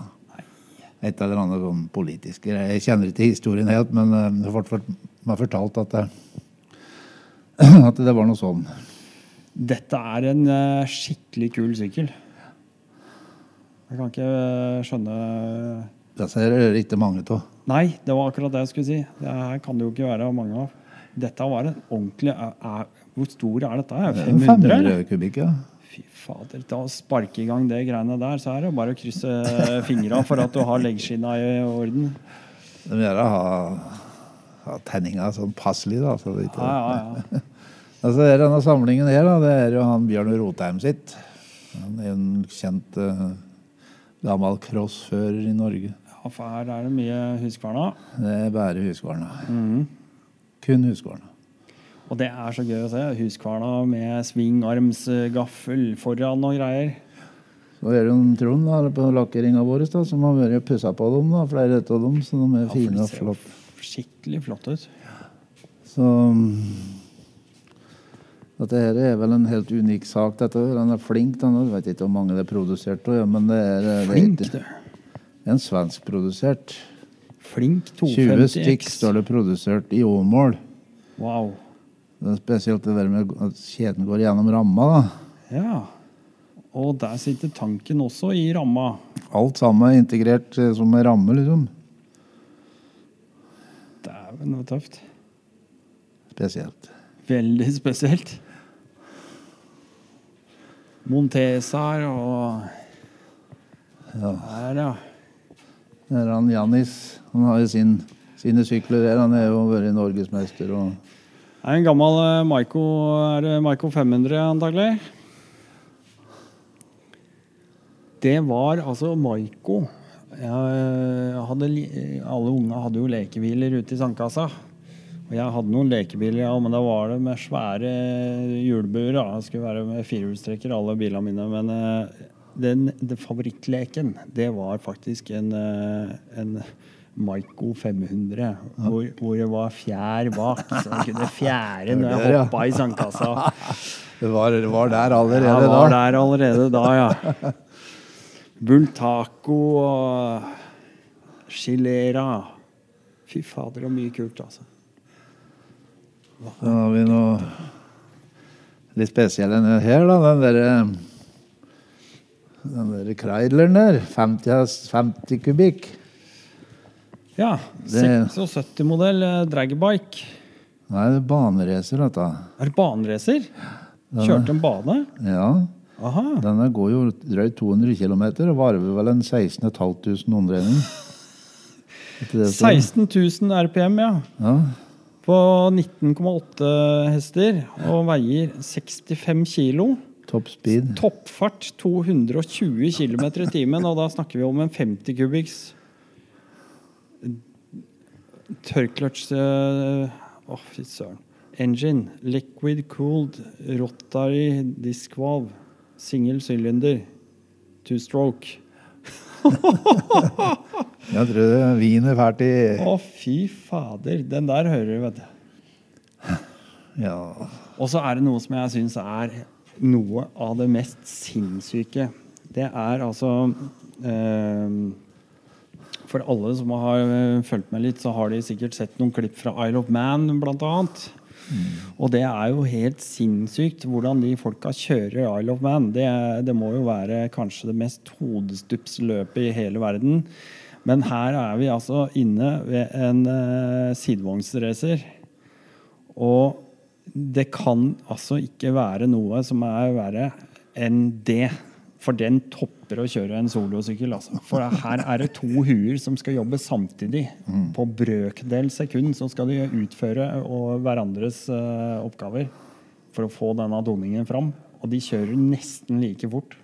S2: et eller annet sånn politisk. Jeg kjenner ikke historien helt, men eh, det ble meg fortalt at det, at det var noe sånn.
S1: Dette er en eh, skikkelig kul sykkel. Jeg kan ikke eh, skjønne
S2: Det er det ikke mange av.
S1: Nei, det var akkurat det jeg skulle si. Det her kan det jo ikke være mange av. Dette var en ordentlig er, er, Hvor stor er dette? 500?
S2: 500
S1: eller?
S2: kubikk, ja.
S1: Fy fader. Da å sparke i gang det greiene der, så er det bare å krysse fingra for at du har leggskinna i orden.
S2: De vil å ha, ha tenninga sånn passelig, da. Så det ikke,
S1: Ja, ja, ja.
S2: Altså, er denne samlingen her, da, det er jo han Bjørn Rotheim sitt. Han er en kjent eh, gammel crossfører i Norge.
S1: ja for her er det mye Huskvarna.
S2: Det er bare Huskvarna.
S1: Mm.
S2: Kun Huskvarna.
S1: Og det er så gøy å se. Huskvarna med svingarmsgaffel foran og greier.
S2: Så er det jo Trond da, på lakkeringa vår da, som har vært og pussa på dem. da, Flere av dem, så de er
S1: Ja,
S2: fine og flotte.
S1: Skikkelig flott ut.
S2: Så dette her er vel en helt unik sak. dette. Den er flink. Den. Jeg vet ikke hvor mange det er produsert av, ja, men det er, det er
S1: Flink,
S2: ikke- en svenskprodusert.
S1: Flink
S2: 20 stykk
S1: 250X.
S2: står det produsert i Åmål.
S1: Wow.
S2: Det er spesielt det der med at kjeden går gjennom ramma. da.
S1: Ja. Og der sitter tanken også i ramma.
S2: Alt sammen er integrert eh, som en ramme, liksom.
S1: Dæven, det var tøft.
S2: Spesielt.
S1: Veldig spesielt. Montesaer og
S2: Ja.
S1: Her, ja.
S2: Der er han Jannis. Han har jo sin, sine sykler der. Han er jo vært norgesmester og
S1: Det er en gammel eh, Maiko Er det Maiko 500, antagelig? Det var altså Maiko. Jeg hadde, alle unge hadde jo lekehviler ute i sandkassa. Og jeg hadde noen lekebiler, ja, men da var det med svære hjulbuer. da. Det skulle være med firehjulstrekker, alle bilene mine. Men eh, den, den favorittleken, det var faktisk en, eh, en Maiko 500, hvor, hvor det var fjær bak. Så jeg kunne fjære når jeg hoppa i sandkassa.
S2: Det var, var der allerede
S1: Jeg var
S2: da.
S1: der allerede da, ja. Bultaco og Chilera. Fy fader, så mye kult, altså.
S2: Så har vi noe litt spesielt enn her, da. Den derre den der Kreidleren der. 50, 50 kubikk.
S1: Ja. 76-modell eh, dragbike.
S2: Nei, det er baneracer, dette.
S1: Er det baneracer? Kjørte en bane?
S2: Ja.
S1: Aha.
S2: Denne går jo drøyt 200 km og varver vel en 16 500 omdreining. Ikke det så?
S1: 16 000 RPM, ja.
S2: Ja.
S1: På 19,8 hester og veier 65 kilo.
S2: Top speed.
S1: Toppfart 220 km i timen, og da snakker vi om en 50 kubikks tørrkløtsj Å, fy søren. Engine. Liquid cooled rotary disc valve. Single cylinder. Two stroke.
S2: Jeg tror det viner fælt i
S1: Å, fy fader. Den der hører du, vet du.
S2: Ja.
S1: Og så er det noe som jeg syns er noe av det mest sinnssyke. Det er altså eh, For alle som har eh, fulgt med litt, så har de sikkert sett noen klipp fra Isle of Man, blant annet. Og det er jo helt sinnssykt hvordan de folka kjører Isle of Man. Det, det må jo være kanskje det mest hodestupsløpet i hele verden. Men her er vi altså inne ved en uh, sidevognsracer. Og det kan altså ikke være noe som er verre enn det. For den topp slipper å kjøre en solosykkel. Altså. For her er det to huer som skal jobbe samtidig. På brøkdel sekund så skal de utføre og hverandres uh, oppgaver for å få denne doningen fram. Og de kjører nesten like fort.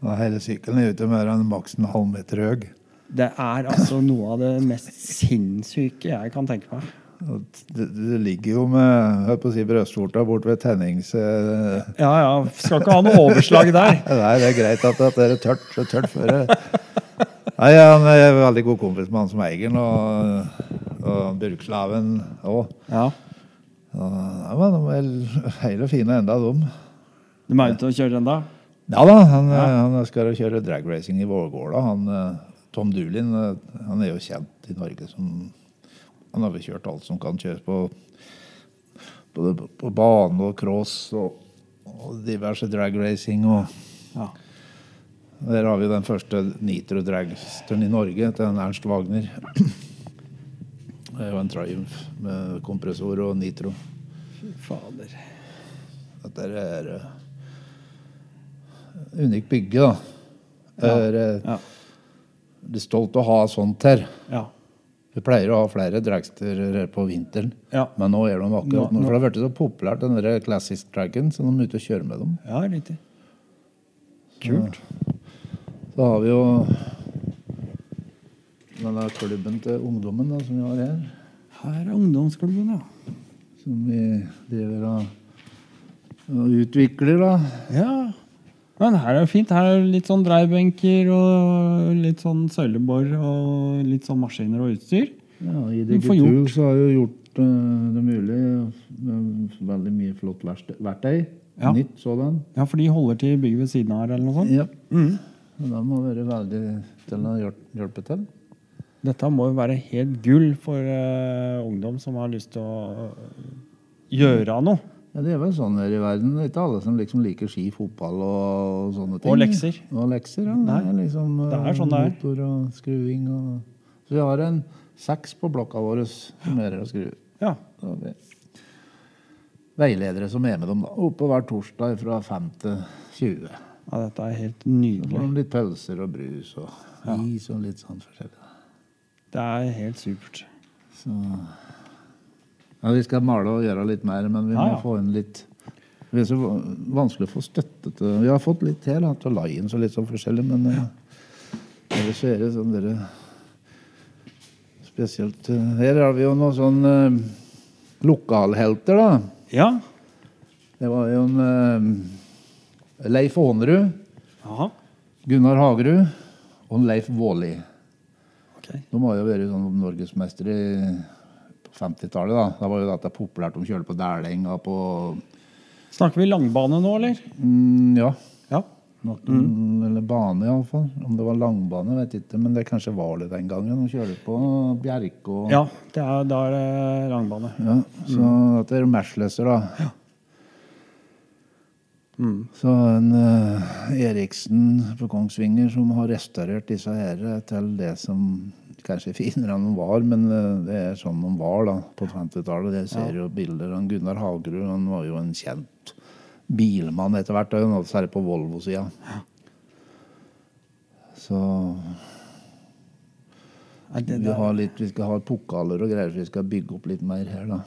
S2: Og hele sykkelen er ute mer enn maks en halvmeter høy.
S1: Det er altså noe av det mest sinnssyke jeg kan tenke meg.
S2: Det, det ligger jo med hør på å si, brystvorta bort ved tennings... eh,
S1: Ja, ja. Skal ikke ha noe overslag der.
S2: Nei, det er greit at det er tørt, så tørt før det. Nei, Han er veldig god kompis med han som eier den, og, og Burkslaven òg.
S1: Ja.
S2: Ja, men de er hele fine enda, de.
S1: De er ute og kjører ennå?
S2: Ja da, han, han skal kjøre dragracing i Vårgårda. Han, eh, Tom Doolin eh, han er jo kjent i Norge som Han har vel kjørt alt som kan kjøres på, både på, bane og cross og, og diverse dragracing. Og
S1: Ja.
S2: der har vi den første nitro-dragsteren i Norge, til Ernst Wagner. Det er jo en Triumph med kompressor og nitro.
S1: Fy fader.
S2: Dette er uh, unikt bygge, da.
S1: Ja.
S2: Er, eh,
S1: Ja.
S2: Det er stolt å ha sånt her.
S1: Ja.
S2: Vi pleier å ha flere dragster på vinteren,
S1: Ja.
S2: men nå er de akkurat
S1: Nå-
S2: nå. For det har blitt så populært, den der classic dragon, så de er ute og kjører med dem.
S1: ja, riktig. Kult.
S2: Så har vi jo denne klubben til ungdommen da, som vi har her.
S1: Her er ungdomsklubben, ja.
S2: Som vi driver og, og utvikler, da.
S1: Ja. Men her er det fint. Her er litt sånn dreibenker og litt sånn søylebor og litt sånn maskiner og utstyr.
S2: Ja, I
S1: det får gjort.
S2: Så har jo gjort uh, det mulig med veldig mye flott verktøy.
S1: Ja.
S2: Nytt sådan.
S1: Ja, for de holder til bygget ved siden av her, eller noe sånt.
S2: Ja.
S1: Mm.
S2: Da må være veldig til å hjelpe til.
S1: Dette må jo være helt gull for uh, ungdom som har lyst til å gjøre noe.
S2: Ja, det er vel sånn her i verden. Det er ikke alle som liksom liker ski, fotball og sånne ting.
S1: Og lekser.
S2: Og lekser, ja.
S1: Nei,
S2: det er liksom
S1: det er
S2: eh,
S1: sånn det er.
S2: motor og skruing. Og... Så vi har en seks på blokka vår som er her og skrur.
S1: Ja.
S2: Veiledere som er med dem da, oppe hver torsdag fra 5 til 20.
S1: ja, dette er helt nydelig.
S2: Sånn litt pølser og brus og
S1: Ja.
S2: is og litt sånn forskjellig.
S1: Det er helt supert.
S2: Så ja, Vi skal male og gjøre litt mer, men vi må få inn litt Det er så vanskelig å få støtte til Vi har fått litt til da, til Lions og litt sånn forskjellig, men ja. ellers er det sånn dere Spesielt eh, Her har vi jo noen sånn eh, lokalhelter, da.
S1: Ja.
S2: Det var jo en eh, Leif Aanerud, Gunnar Hagerud og en Leif Våli.
S1: Ok.
S2: De har jo vært sånn norgesmestere i- 50-tallet. Da Da var jo dette populært. De kjørte på Dælenga på
S1: Snakker vi langbane nå, eller?
S2: mm, Ja.
S1: Ja.
S2: Noen, Eller bane, iallfall. Om det var langbane, vet jeg ikke. Men det kanskje var det den gangen. De kjørte på Bjerke og
S1: Ja, det er, da er det langbane.
S2: Ja, Så dette er Mercilesser, da.
S1: Mm.
S2: Så en uh, Eriksen på Kongsvinger som har restaurert disse her til det som kanskje er finere enn de var, men eh, det er sånn de var da på 50-tallet. Jeg ser jo bilder av Gunnar Hagerud. Han var jo en kjent bilmann etter hvert, særlig på Volvo-sida. Så vi, har litt, vi skal ha pokaler og greier, så vi skal bygge opp litt mer her, da.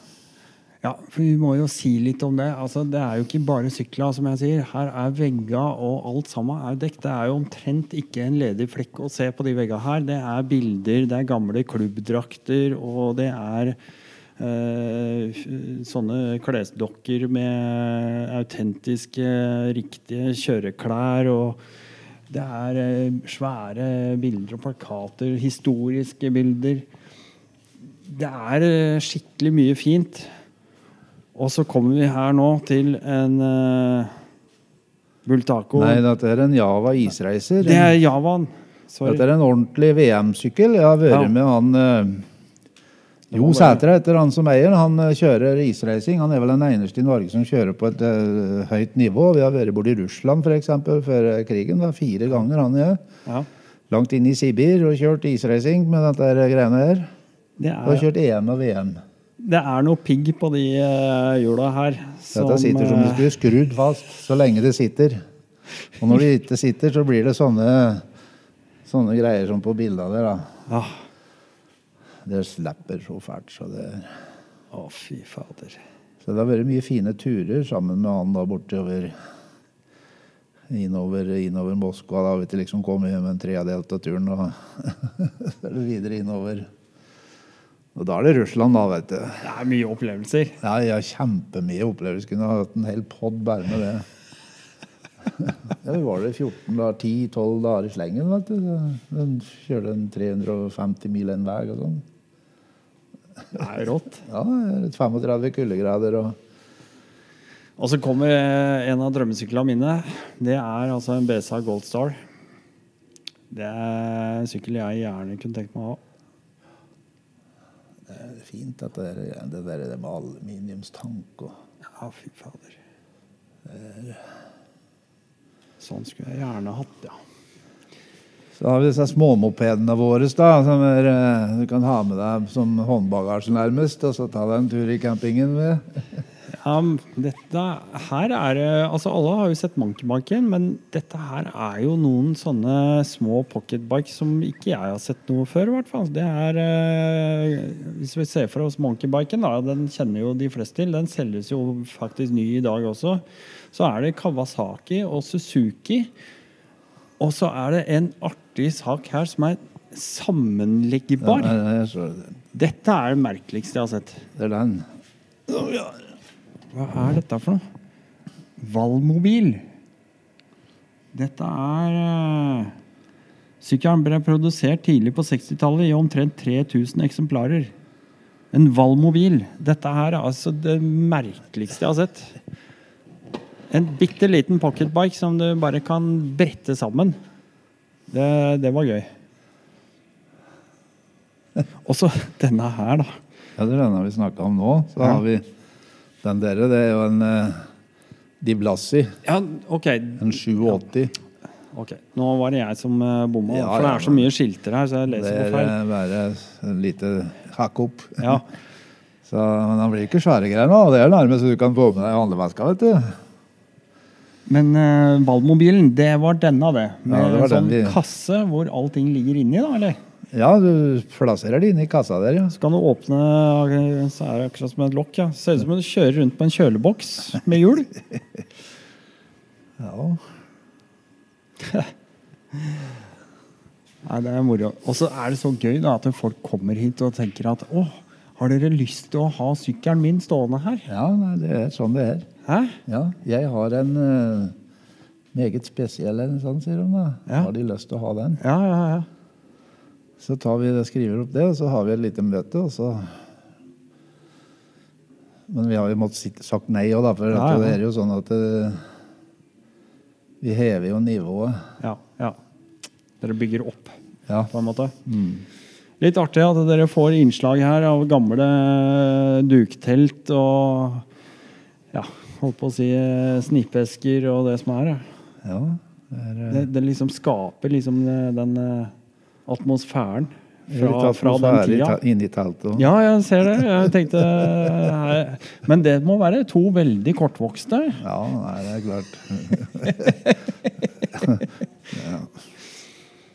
S1: Ja, for vi må jo si litt om det. Altså, det er jo ikke bare sykler, som jeg sier. Her er vegger og alt sammen er jo dekket. Det er jo omtrent ikke en ledig flekk å se på de veggene her. Det er bilder, det er gamle klubbdrakter, og det er eh, sånne klesdokker med autentiske, riktige kjøreklær. og det er eh, svære bilder og plakater, historiske bilder. Det er eh, skikkelig mye fint. Og så kommer vi her nå til en uh, Bultaco.
S2: Nei, dette er en Java isreiser.
S1: det er Javaen. Sorry.
S2: Dette er en ordentlig VM-sykkel. Jeg har vært
S1: Ja.
S2: med han uh, Jo Sætre heter han som eier. Han uh, kjører isreising. Han er vel den eneste i Norge som kjører på et uh, høyt nivå. Vi har vært borti i Russland eksempel, før krigen. Da. fire ganger han er
S1: Ja.
S2: langt inn i Sibir og kjørt isracing med dette greiene her.
S1: Det,
S2: Og
S1: er,
S2: kjørt EM og VM.
S1: Det er noe pigg på de uh, hjula her.
S2: Dette sitter som
S1: eh,
S2: det skulle skrudd fast så lenge det sitter. Og når det ikke sitter, så blir det sånne, sånne greier som på bildene der. da.
S1: Ja.
S2: Det slipper så fælt. Så det,
S1: Å, fy fader.
S2: så det har vært mye fine turer sammen med han da bortover innover, innover Moskva. Da har vi liksom kommet hjem en tredjedel av turen, og så er det videre innover. Og da er det Russland, da, vet du.
S1: Det er mye opplevelser.
S2: Ja, har kjempemye opplevelser. Kunne ha hatt en hel pod bare med det. Ja, vi var der 14 da, 10-12 dager i slengen, vet du. Den kjørte en 350 mil en vei og sånn.
S1: Det er rått.
S2: Ja, er 35 kuldegrader og
S1: Og så kommer en av drømmesyklene mine. Det er altså en BSA Goldstar. Det er en sykkel jeg gjerne kunne tenkt meg å ha.
S2: Fint at det, er, det der det med aluminiumstank og
S1: Ja, fy fader. Sånn skulle jeg gjerne hatt, ja.
S2: Så har vi disse småmopedene våre da, som er, eh, du kan ha med deg som håndbagasje nærmest, og så ta deg en tur i campingen med.
S1: Ja, dette her er Altså, alle har jo sett monkeybiken, men dette her er jo noen sånne små pocketbikes som ikke jeg har sett noe før, i hvert fall. Det er eh, Hvis vi ser for oss monkeybiken, da, den kjenner jo de fleste til. Den selges jo faktisk ny i dag også. Så er det Kawasaki og Suzuki. Og så er det en artig sak her som er sammenleggbar.
S2: Ja.
S1: Dette er det merkeligste jeg har sett.
S2: det er den.
S1: Hva er dette for noe? Valmobil. Dette er uh, Sykkelen ble produsert tidlig på 60-tallet i omtrent 3000 eksemplarer. En Valmobil. Dette her er altså det merkeligste jeg har sett. En bitte liten pocketbike som du bare kan brette sammen. Det, det var gøy. Og så denne her, da.
S2: Ja, det er denne vi snakka om nå. Så
S1: Ja.
S2: har vi den dere. Det er jo en uh, Di Blassi.
S1: Ja, okay.
S2: En 87.
S1: Ok, Nå var det jeg som uh, bomma,
S2: Ja,
S1: for det er så mye skilter her. så jeg
S2: Det
S1: leser
S2: er
S1: på feil.
S2: eh, bare et lite hakk opp.
S1: Ja,
S2: Så, men han blir ikke svære greier nå. Det er nærmest så du kan få med deg handleveska, vet du.
S1: Men uh, Valmobilen, det var denne, det. Med
S2: Ja, det var
S1: en sånn
S2: den
S1: kasse hvor allting ligger inni, da, eller?
S2: Ja, du plasserer det inne i kassa der, ja.
S1: Så kan du åpne, så er det akkurat som et lokk. ja. Ser ut som du kjører rundt på en kjøleboks med hjul.
S2: ja.
S1: Nei, det er moro. Og så er det så gøy da, at folk kommer hit og tenker at å, har dere lyst til å ha sykkelen min stående her?
S2: Ja, nei, det er sånn det er.
S1: Hæ?
S2: Ja, jeg har en uh, meget spesiell en sånn, sier de da.
S1: Ja.
S2: Har de lyst til å ha den?
S1: Ja, ja, ja.
S2: Så tar vi det, skriver opp det, og så har vi et lite møte, og så Men vi har jo måttet sagt nei òg, da, for
S1: Ja, ja.
S2: det er jo sånn at det, vi hever jo nivået.
S1: ja, ja. Dere bygger opp,
S2: Ja.
S1: på en måte.
S2: Mm.
S1: Litt artig at dere får innslag her av gamle duktelt og ja, holdt på å si eh, snipesker og det som er. ja.
S2: ja det er, eh,
S1: Det, det liksom skaper liksom eh, den eh, atmosfæren fra, fra den tida.
S2: Inni teltet.
S1: Ja, jeg ser det. Jeg tenkte eh, Men det må være to veldig kortvokste.
S2: Ja, nei, det er klart. ja.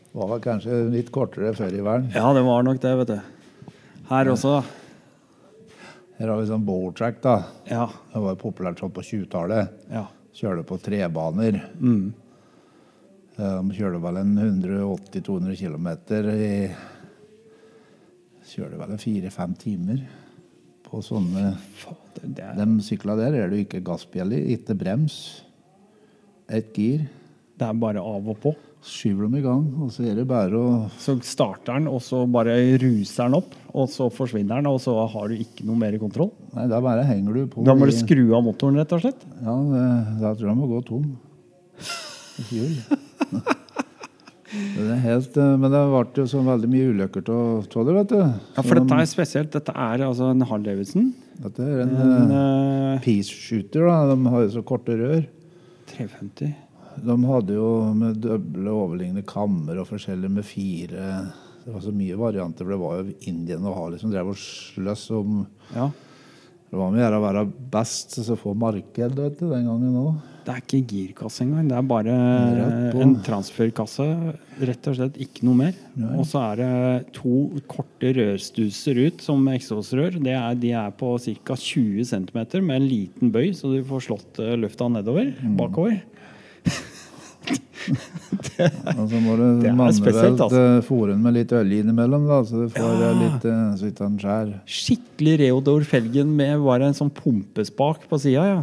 S2: Det var vel kanskje litt kortere før i verden.
S1: Ja, det var nok det, vet du. Her også.
S2: Her har vi sånn bowtrack, da.
S1: Ja.
S2: Det var populært sånn på 20-tallet.
S1: ja.
S2: Kjørte på trebaner.
S1: Mm.
S2: Eh, De kjørte vel en 180-200 km i Kjørte vel fire-fem timer på sånne
S1: Fader, det er,
S2: De sykla der er det ikke gasspjell ikke brems. Ett gir.
S1: det er bare av og på.
S2: Skyver dem i gang, og så er det bare å
S1: Så starter den, og så bare ruser den opp, og så forsvinner den, og så har du ikke noe mer kontroll.
S2: Nei, da bare henger du på.
S1: Da må du skru av motoren, rett og slett.
S2: Ja, da tror jeg må gå tom. Hjul. Det helt, eh, men det ble jo så veldig mye ulykker av det, vet du.
S1: Ja, For dette er spesielt. Dette er altså en Harl Davidson.
S2: Dette er en,
S1: En
S2: uh, peace shooter, da. De har jo så korte rør.
S1: 350.
S2: De hadde jo med doble overliggende kammer og forskjellig med fire Det var så mye varianter. for Det var jo Indien og Harley som drev og sløss om
S1: Ja.
S2: Det var med å være best, så få marked vet du, den gangen òg.
S1: Det er ikke girkasse engang. Det er bare en transferkasse. Rett og slett ikke noe mer. Og så er det to korte rørstuser ut som eksosrør. Er, de er på ca. 20 cm med en liten bøy, så du får slått løfta nedover.
S2: Mm.
S1: Bakover.
S2: Og så må du
S1: Det
S2: manuelt
S1: spesielt, altså.
S2: eh, den med litt olje innimellom, da, så du får
S1: Ja.
S2: eh, litt eh, så ikke den skjær.
S1: Skikkelig Reodor Felgen med bare en sånn pumpespak på sida, ja.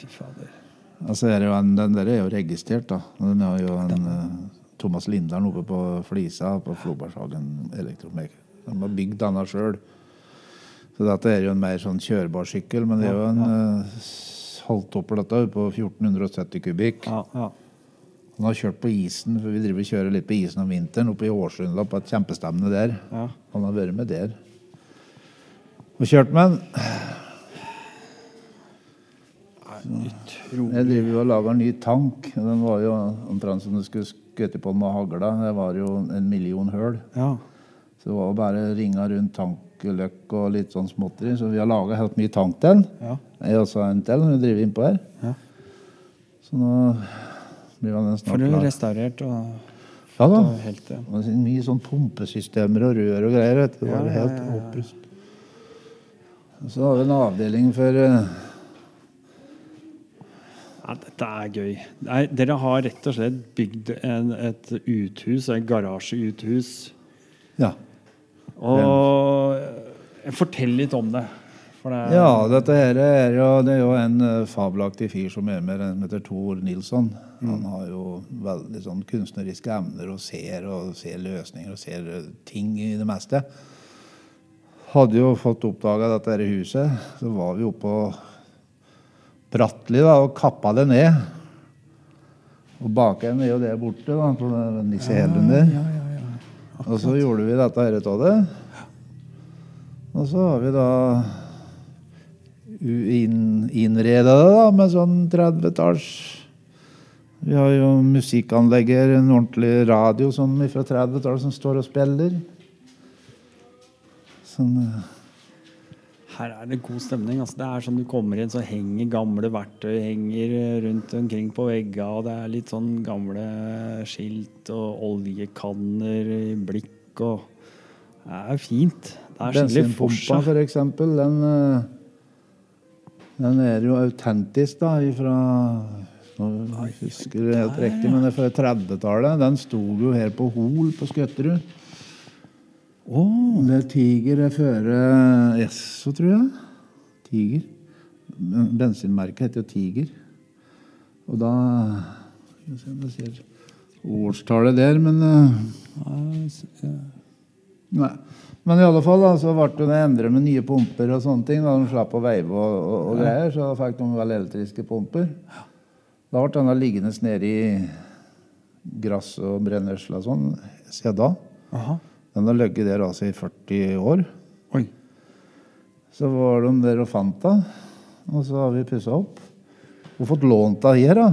S1: Fy fader.
S2: Altså, er jo en, den der er jo registrert, da. Den er jo en den. Thomas Lindern oppe på Flisa på Flobergshagen elektromek. De har bygd denne sjøl. Så dette er jo en mer sånn kjørbar sykkel, men det er jo en uh, halvtopper dette på 1470 kubikk.
S1: Ja, ja.
S2: Han har kjørt på isen, for vi driver og kjører litt på isen om vinteren, oppe i Årsunda på et kjempestevne der.
S1: ja.
S2: Han har vært med der. Og kjørt med den. Jeg driver jo og lager ny tank. Den var jo omtrent som du skulle skutt på den med hagla. Det var jo en million høl.
S1: Ja.
S2: Så det var jo bare ringa rundt tankeløkk og litt sånn småtteri. Så vi har laga helt mye tank til den.
S1: Ja.
S2: Jeg også har en til som vi driver innpå her.
S1: Ja.
S2: Så nå blir den
S1: For
S2: Får
S1: du
S2: klar.
S1: restaurert og,
S2: Ja da.
S1: helt ja.
S2: mye sånn pumpesystemer og rør og greier. Vet du. Det var
S1: Ja, ja,
S2: helt opprust. Så har vi en avdeling for eh,
S1: ja, Dette er gøy. Nei, dere har rett og slett bygd en, et uthus, et garasjeuthus.
S2: Ja.
S1: Og eh, fortell litt om det. Det er,
S2: Ja, dette her er jo, det er jo en eh, fabelaktig fyr som er med, som heter Tor Nilsson. Han har jo veldig sånn kunstneriske evner og ser og ser løsninger og ser eh, ting i det meste. Hadde jo fått oppdaga dette her huset, så var vi oppe på Bratteli da, og kappa det ned. Og bakenden er jo det borte, da, på den ja, Hedlund der.
S1: Ja, ja, ja.
S2: Og så gjorde vi dette her av det. Og så har vi da innreda det da, med sånn 30-talls Vi har jo musikkanlegger, en ordentlig radio sånn fra 30-tallet som står og spiller. Sånn eh,
S1: Her er det god stemning. Altså, det er sånn Du kommer inn, så henger gamle verktøy henger rundt omkring på veggene. Og det er litt sånn gamle skilt og oljekanner i blikk og Det er fint. Det er skikkelig forsa.
S2: for eksempel, den, eh, den er jo autentisk, da, ifra Nå husker jeg helt riktig, men det er fra 30-tallet. Den sto jo her på Hol på Skøtterud.
S1: Åh,
S2: Det er Tiger er føre Esso, tror jeg. Tiger. Bensinmerket heter jo Tiger. Og da Skal vi se om jeg ser årstallet der, men eh, Nei. Men i alle fall da, så ble det endret med nye pumper og sånne ting. Da de slapp å veive og, og, og greier, så fikk de vel elektriske pumper. Da ble denne liggende nede i gress og brennesle og sånn siden da.
S1: aha.
S2: Den har ligget der altså i 40 år.
S1: Oi.
S2: Så var de der og fant den, og så har vi pussa opp. Og fått lånt den her, da.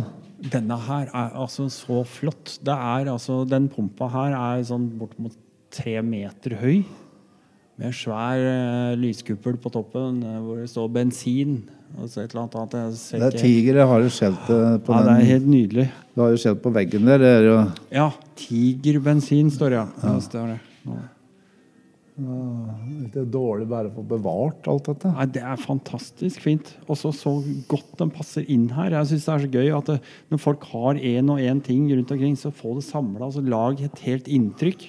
S1: Denne her er altså så flott. Det er altså, Den pumpa her er sånn bortimot tre meter høy. Med svær uh, lyskuppel på toppen uh, hvor det står bensin. Og så et eller annet annet.
S2: Det er tiger. Jeg har jo skjeltet på
S1: Ja, det er helt nydelig.
S2: Du har jo skjelt på veggen der. Det er jo
S1: Ja, tigerbensin står det, ja. ja. Det står det. Ja.
S2: er dårlig bare å få bevart alt dette.
S1: Nei, det er fantastisk fint. Og så så godt den passer inn her. Jeg syns det er så gøy at det, når folk har én og én ting rundt omkring, så få det samla. Altså, lag et helt inntrykk.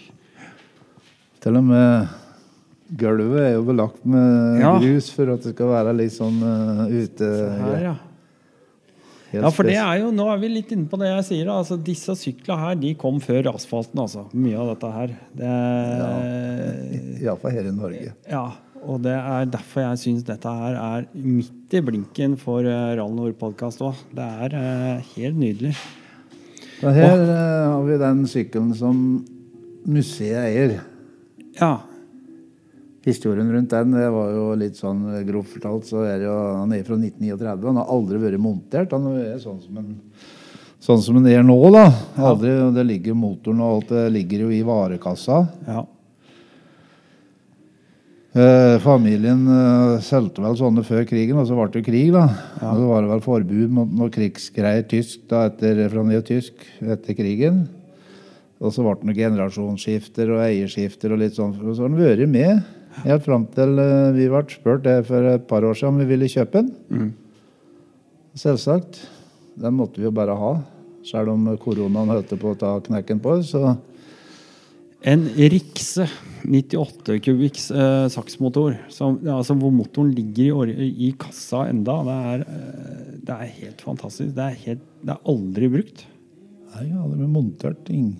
S2: Til og med gulvet er jo belagt med
S1: Ja.
S2: grus for at det skal være litt sånn uh, ute
S1: Her, ja. Ja, for det er jo, Nå er vi litt inne på det jeg sier. Altså, disse syklene her de kom før asfalten. altså. Mye av dette her. Det,
S2: Iallfall her i Norge.
S1: ja, Og det er derfor jeg syns dette her er midt i blinken for uh, Rall Nord-podkast òg. Det er eh, helt nydelig.
S2: Så her og, har vi den sykkelen som museet eier.
S1: Ja.
S2: Historien rundt den det var jo litt sånn grovt fortalt, så er det jo, han er fra 1939. Han har aldri vært montert. Han er sånn som en Sånn som den er nå, da. Aldri, Det ligger motoren og alt det ligger jo i varekassa.
S1: ja.
S2: Eh, familien eh, solgte vel sånne før krigen, og så ble det krig, da. Og så var det vel forbud mot noe krigsgreier tysk da, etter, fra nye tysk etter krigen. Og så ble det noen generasjonsskifter og eierskifter og litt sånn. Og så har han vært med helt fram til eh, vi ble spurt det for et par år siden om vi ville kjøpe den. Selvsagt. Den måtte vi jo bare ha. Selv om koronaen holdt på å ta knekken på oss.
S1: En Rikse 98 kubikks eh, saksmotor, som, altså hvor motoren ligger i, i kassa enda, det er, eh, det er helt fantastisk. Det er, helt, det er aldri brukt.
S2: nei, aldri montert ting.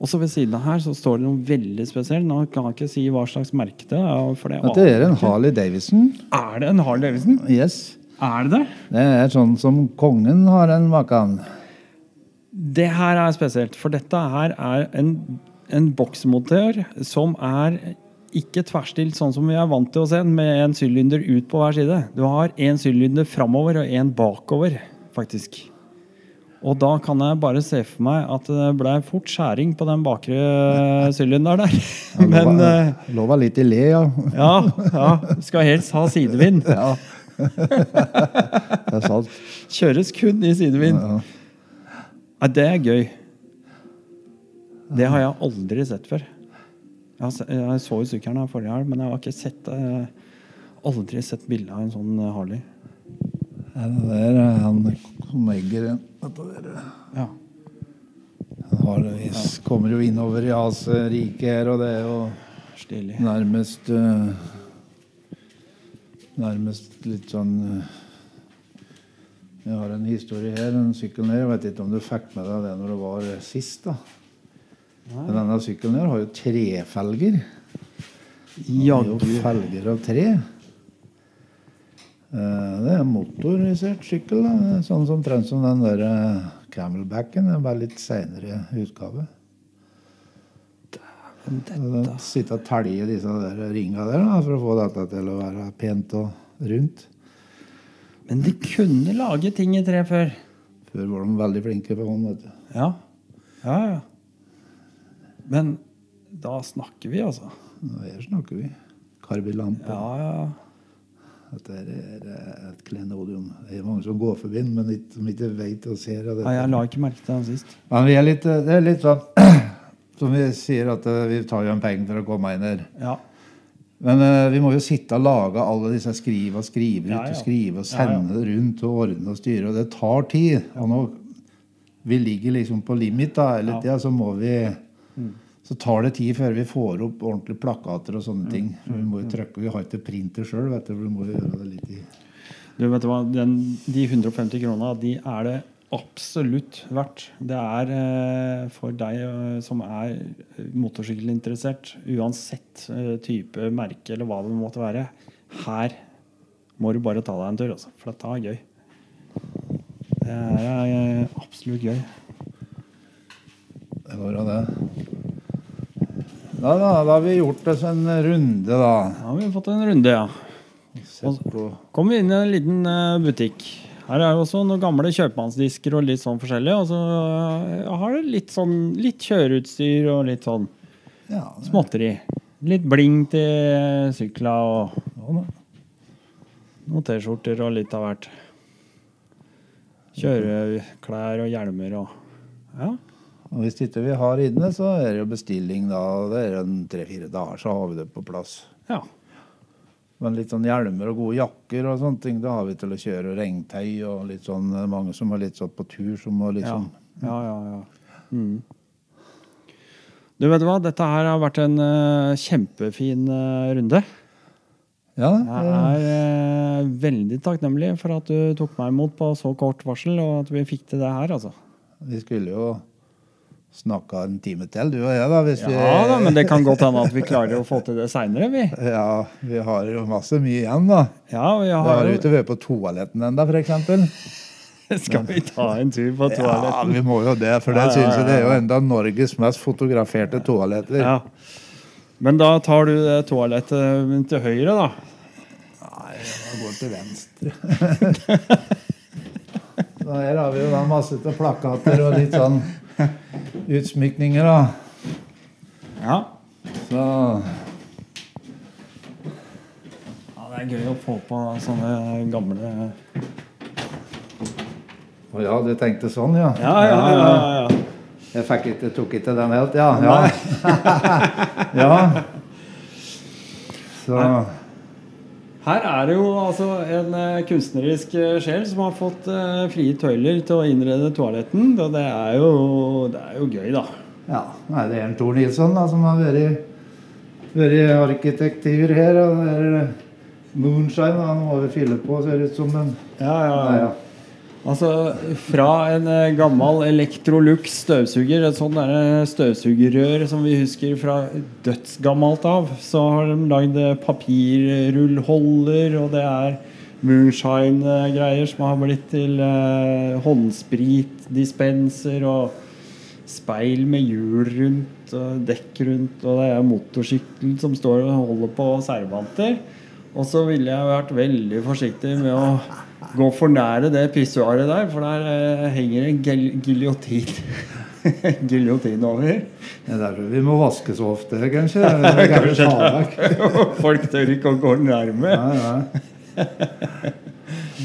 S1: Og så ved siden av her så står det noe veldig spesielt. Nå kan jeg ikke si hva slags merke det er. For det
S2: det er en. Harley Davidson.
S1: Er det en Harley Davidson?
S2: Yes.
S1: Er det det?
S2: Det er sånn som kongen har en makan.
S1: Det her er spesielt, for dette her er en, en boksmotør som er ikke tverrstilt sånn som vi er vant til å se den, med en sylinder ut på hver side. Du har en sylinder framover og en bakover, faktisk. Og da kan jeg bare se for meg at det ble fort skjæring på den bakre sylinderen der. Men eh,
S2: Lova litt i le, ja.
S1: ja, ja, skal helst ha sidevind.
S2: ja. det er sant.
S1: Kjøres kun i sidevind.
S2: Ja.
S1: Nei, det er gøy. Det har jeg aldri sett før. Jeg, så jo sykkelen her forrige helg, men jeg har ikke sett eh, aldri sett bilde av en sånn eh, Harley.
S2: Ja, det er eh, han som egger dette eh,
S1: Ja.
S2: Han har, vi kommer jo innover i Asieriket her, og det er jo
S1: Stilig.
S2: nærmest uh, Nærmest litt sånn eh, Jeg har en historie her, en sykkel her. Jeg vet ikke om du fikk med deg det når det var sist, da. Men denne sykkelen her har jo trefelger.
S1: Jaggu.
S2: felger av tre. Eh, Det er motorisert sykkel. da. Sånn som trent som den der eh, Camelbacken. Er bare litt seinere utgave. Så Sitte og telje disse der ringa der da, for å få dette til å være pent og rundt.
S1: Men de kunne lage ting i tre før.
S2: Før var de veldig flinke på hånd. vet du.
S1: Ja. Ja, ja. Men da snakker vi, altså.
S2: Her snakker vi. Karbilampe.
S1: Ja, ja.
S2: Dette er eh, et klenodium. Det er mange som går forbi den, men ikke, som ikke vet og ser. av
S1: Nei,
S2: dette.
S1: jeg la ikke merke til den sist.
S2: Men vi er litt, det er litt sånn som vi sier, at eh, vi tar jo en penger for å komme inn her.
S1: Ja.
S2: Men uh, vi må jo sitte og lage alle disse skrive og skrive ut
S1: Ja, ja.
S2: og skrive og
S1: Ja, ja.
S2: sende rundt og ordne og styre. Og det tar tid. Og nå vi ligger liksom på limit da, hele
S1: Ja.
S2: tida, så må vi
S1: Mm.
S2: Så tar det tid før vi får opp ordentlige plakater og sånne ting. For vi må jo trykke, vi har ikke printer sjøl, vet du. Vi må jo gjøre det litt i
S1: Du vet hva, den, De 150 krona de er det absolutt verdt. Det er eh, for deg eh, som er motorsykkelinteressert, uansett eh, type merke eller hva det måtte være. Her må du bare ta deg en tur, altså, for dette er gøy. Det er eh, absolutt gøy.
S2: Det var det. Da, da, da har vi gjort oss en runde, da.
S1: Da har vi fått en runde, ja.
S2: På
S1: Kommer vi inn i en liten eh, butikk. Her er jo også noen gamle kjøpmannsdisker og litt sånn forskjellig. Og så eh, har det litt sånn litt kjøreutstyr og litt sånn
S2: Ja,
S1: småtteri. Litt bling til sykla og
S2: ja
S1: noen T-skjorter og litt av hvert. Kjøreklær og hjelmer og Ja.
S2: Og hvis ikke vi har inne, så er det jo bestilling da. Det er en tre-fire dager, så har vi det på plass.
S1: ja.
S2: Men litt sånn hjelmer og gode jakker og sånne ting, da har vi til å kjøre Og regntøy og litt sånn Mange som er litt sånn på tur, som må
S1: Ja,
S2: liksom
S1: ja, ja. ja. Mm. Du vet hva, dette her har vært en uh, kjempefin uh, runde.
S2: Ja,
S1: Jeg er uh, veldig takknemlig for at du tok meg imot på så kort varsel, og at vi fikk til det her, altså.
S2: vi skulle jo snakka en time til, du og jeg, da. Hvis vi,
S1: Ja da, men det kan godt hende at vi klarer å få til det seinere, vi.
S2: Ja, vi har jo masse mye igjen, da.
S1: Ja, vi
S2: Vi
S1: har
S2: har jo
S1: jo
S2: ikke vært på toaletten ennå, f.eks.
S1: Skal vi ta en tur på
S2: Ja, vi må jo det, for det
S1: Ja, ja,
S2: synes jeg det er jo
S1: ja, ja.
S2: enda Norges mest fotograferte toaletter.
S1: Ja. Men da tar du toalettet til høyre, da.
S2: Nei, jeg går til venstre. Så her har vi jo da masse plakater og litt sånn utsmykninger, da.
S1: Ja.
S2: Så Ja, det
S1: er gøy å få på sånne gamle
S2: Å ja, du tenkte sånn, ja?
S1: Ja, ja, ja. ja, ja.
S2: Jeg fikk ikke, tok ikke den helt, ja. Ja. ja. Så
S1: Her er det jo altså en eh, kunstnerisk eh, sjel som har fått eh, frie tøyler til å innrede toaletten. Og det er jo, det er jo gøy, da.
S2: Ja, nei, det er en Tor Nilsson da, som har vært, vært arkitektur her. Og det er Moonshine, og han må vel fylle på, ser det ut som. Men
S1: Ja, ja,
S2: nei,
S1: ja. Altså, fra en eh, gammel Electrolux støvsuger, et sånt der eh, støvsugerrør som vi husker fra dødsgammelt av, så har de lagd eh, papirrullholder, og det er moonshine-greier som har blitt til eh, håndspritdispenser og speil med hjul rundt og dekk rundt, og det er motorsykkel som står og holder på servanter. Og så ville jeg vært veldig forsiktig med å gå for nære det pissoaret der, for der eh, henger en gil- giljotin Giljotin over.
S2: Det er derfor vi må vaske så ofte, kanskje. Kanskje
S1: Folk tør ikke å gå nærme.
S2: Ja, ja.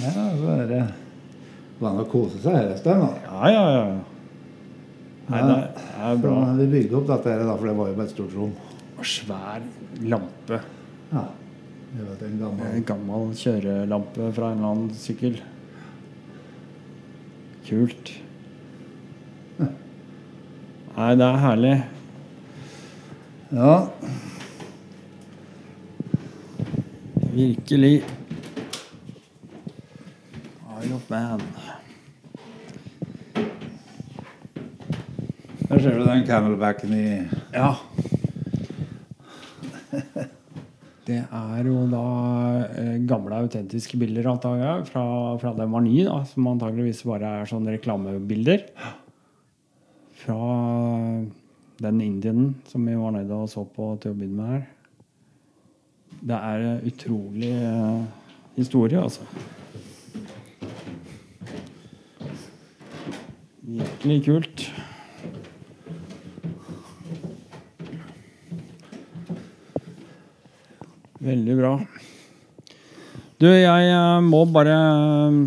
S2: ja, bare bare å kose seg her en stund, da.
S1: Ja, ja, ja. Nei, det er- det er bra.
S2: Så Vi bygde opp dette her, da, for det var jo bare et stort rom.
S1: Og svær lampe.
S2: Ja. Var en gammel
S1: En gammel kjørelampe fra en eller annen sykkel. Kult. Nei, det er herlig.
S2: Ja.
S1: Virkelig. Isle of Man.
S2: Der ser du den camelbacken i
S1: Ja. Det er jo da eh, gamle, autentiske bilder antakelig, fra, fra den var ny, da, som antageligvis bare er sånne reklamebilder. Fra den indienen som vi var nede og så på til å begynne med her. Det er en utrolig eh, historie, altså. Virkelig kult. Veldig bra. Du, jeg eh, må bare eh,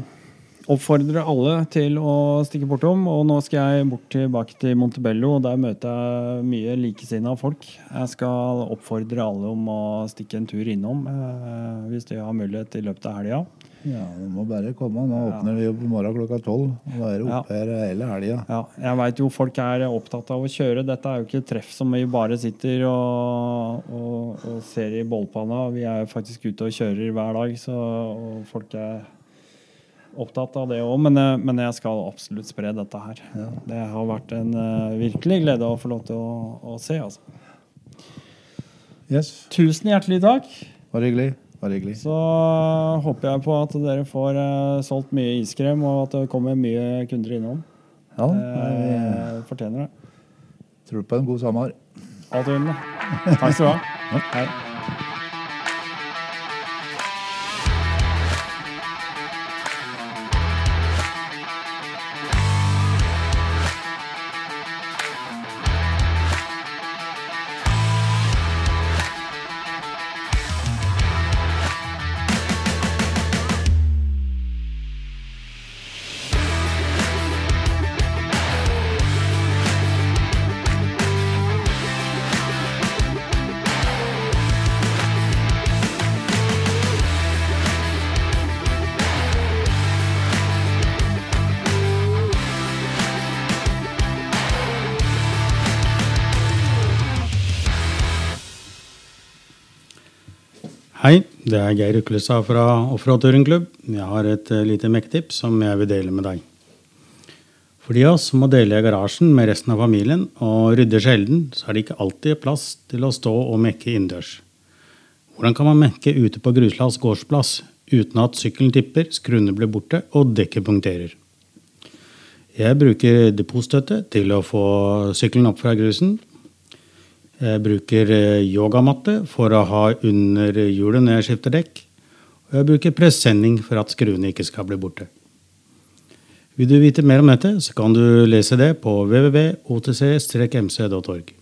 S1: oppfordre alle til å stikke bortom. Og nå skal jeg bort tilbake til Montebello, og der møter jeg mye likesinna folk. Jeg skal oppfordre alle om å stikke en tur innom eh, hvis de har mulighet i løpet av helga.
S2: Ja, det må bare komme. Nå åpner vi jo på morgen klokka tolv. Og da er det oppe her hele helga.
S1: Ja, jeg veit jo folk er opptatt av å kjøre. Dette er jo ikke et treff som vi bare sitter og, og, og ser i bålpanna. Vi er jo faktisk ute og kjører hver dag, så folk er opptatt av det òg. Men, eh, men jeg skal absolutt spre dette her. Det har vært en uh, virkelig glede å få lov til å, å se. Altså.
S2: Yes.
S1: Tusen hjertelig takk.
S2: Bare hyggelig. Bare hyggelig.
S1: Så håper jeg på at dere får uh, solgt mye iskrem, og at det kommer mye kunder innom.
S2: Ja,
S1: Eh, fortjener det.
S2: Tror tror på en god sommer.
S1: Alt i orden. Takk skal du ha. Hei.
S3: Det er Geir Uklestad fra Offroad Touringklubb. Jeg har et eh, lite mekketips som jeg vil dele med deg. For de av oss som må dele garasjen med resten av familien og rydder sjelden, så er det ikke alltid plass til å stå og mekke innendørs. Hvordan kan man mekke ute på Gruslas gårdsplass uten at sykkelen tipper, skruene blir borte og dekket punkterer? Jeg bruker depotstøtte til å få sykkelen opp fra grusen, jeg bruker eh, yogamatte for å ha under hjulet når jeg skifter dekk. Og jeg bruker presenning for at skruene ikke skal bli borte. Vil du vite mer om dette, så kan du lese det på www.otc-mc.org.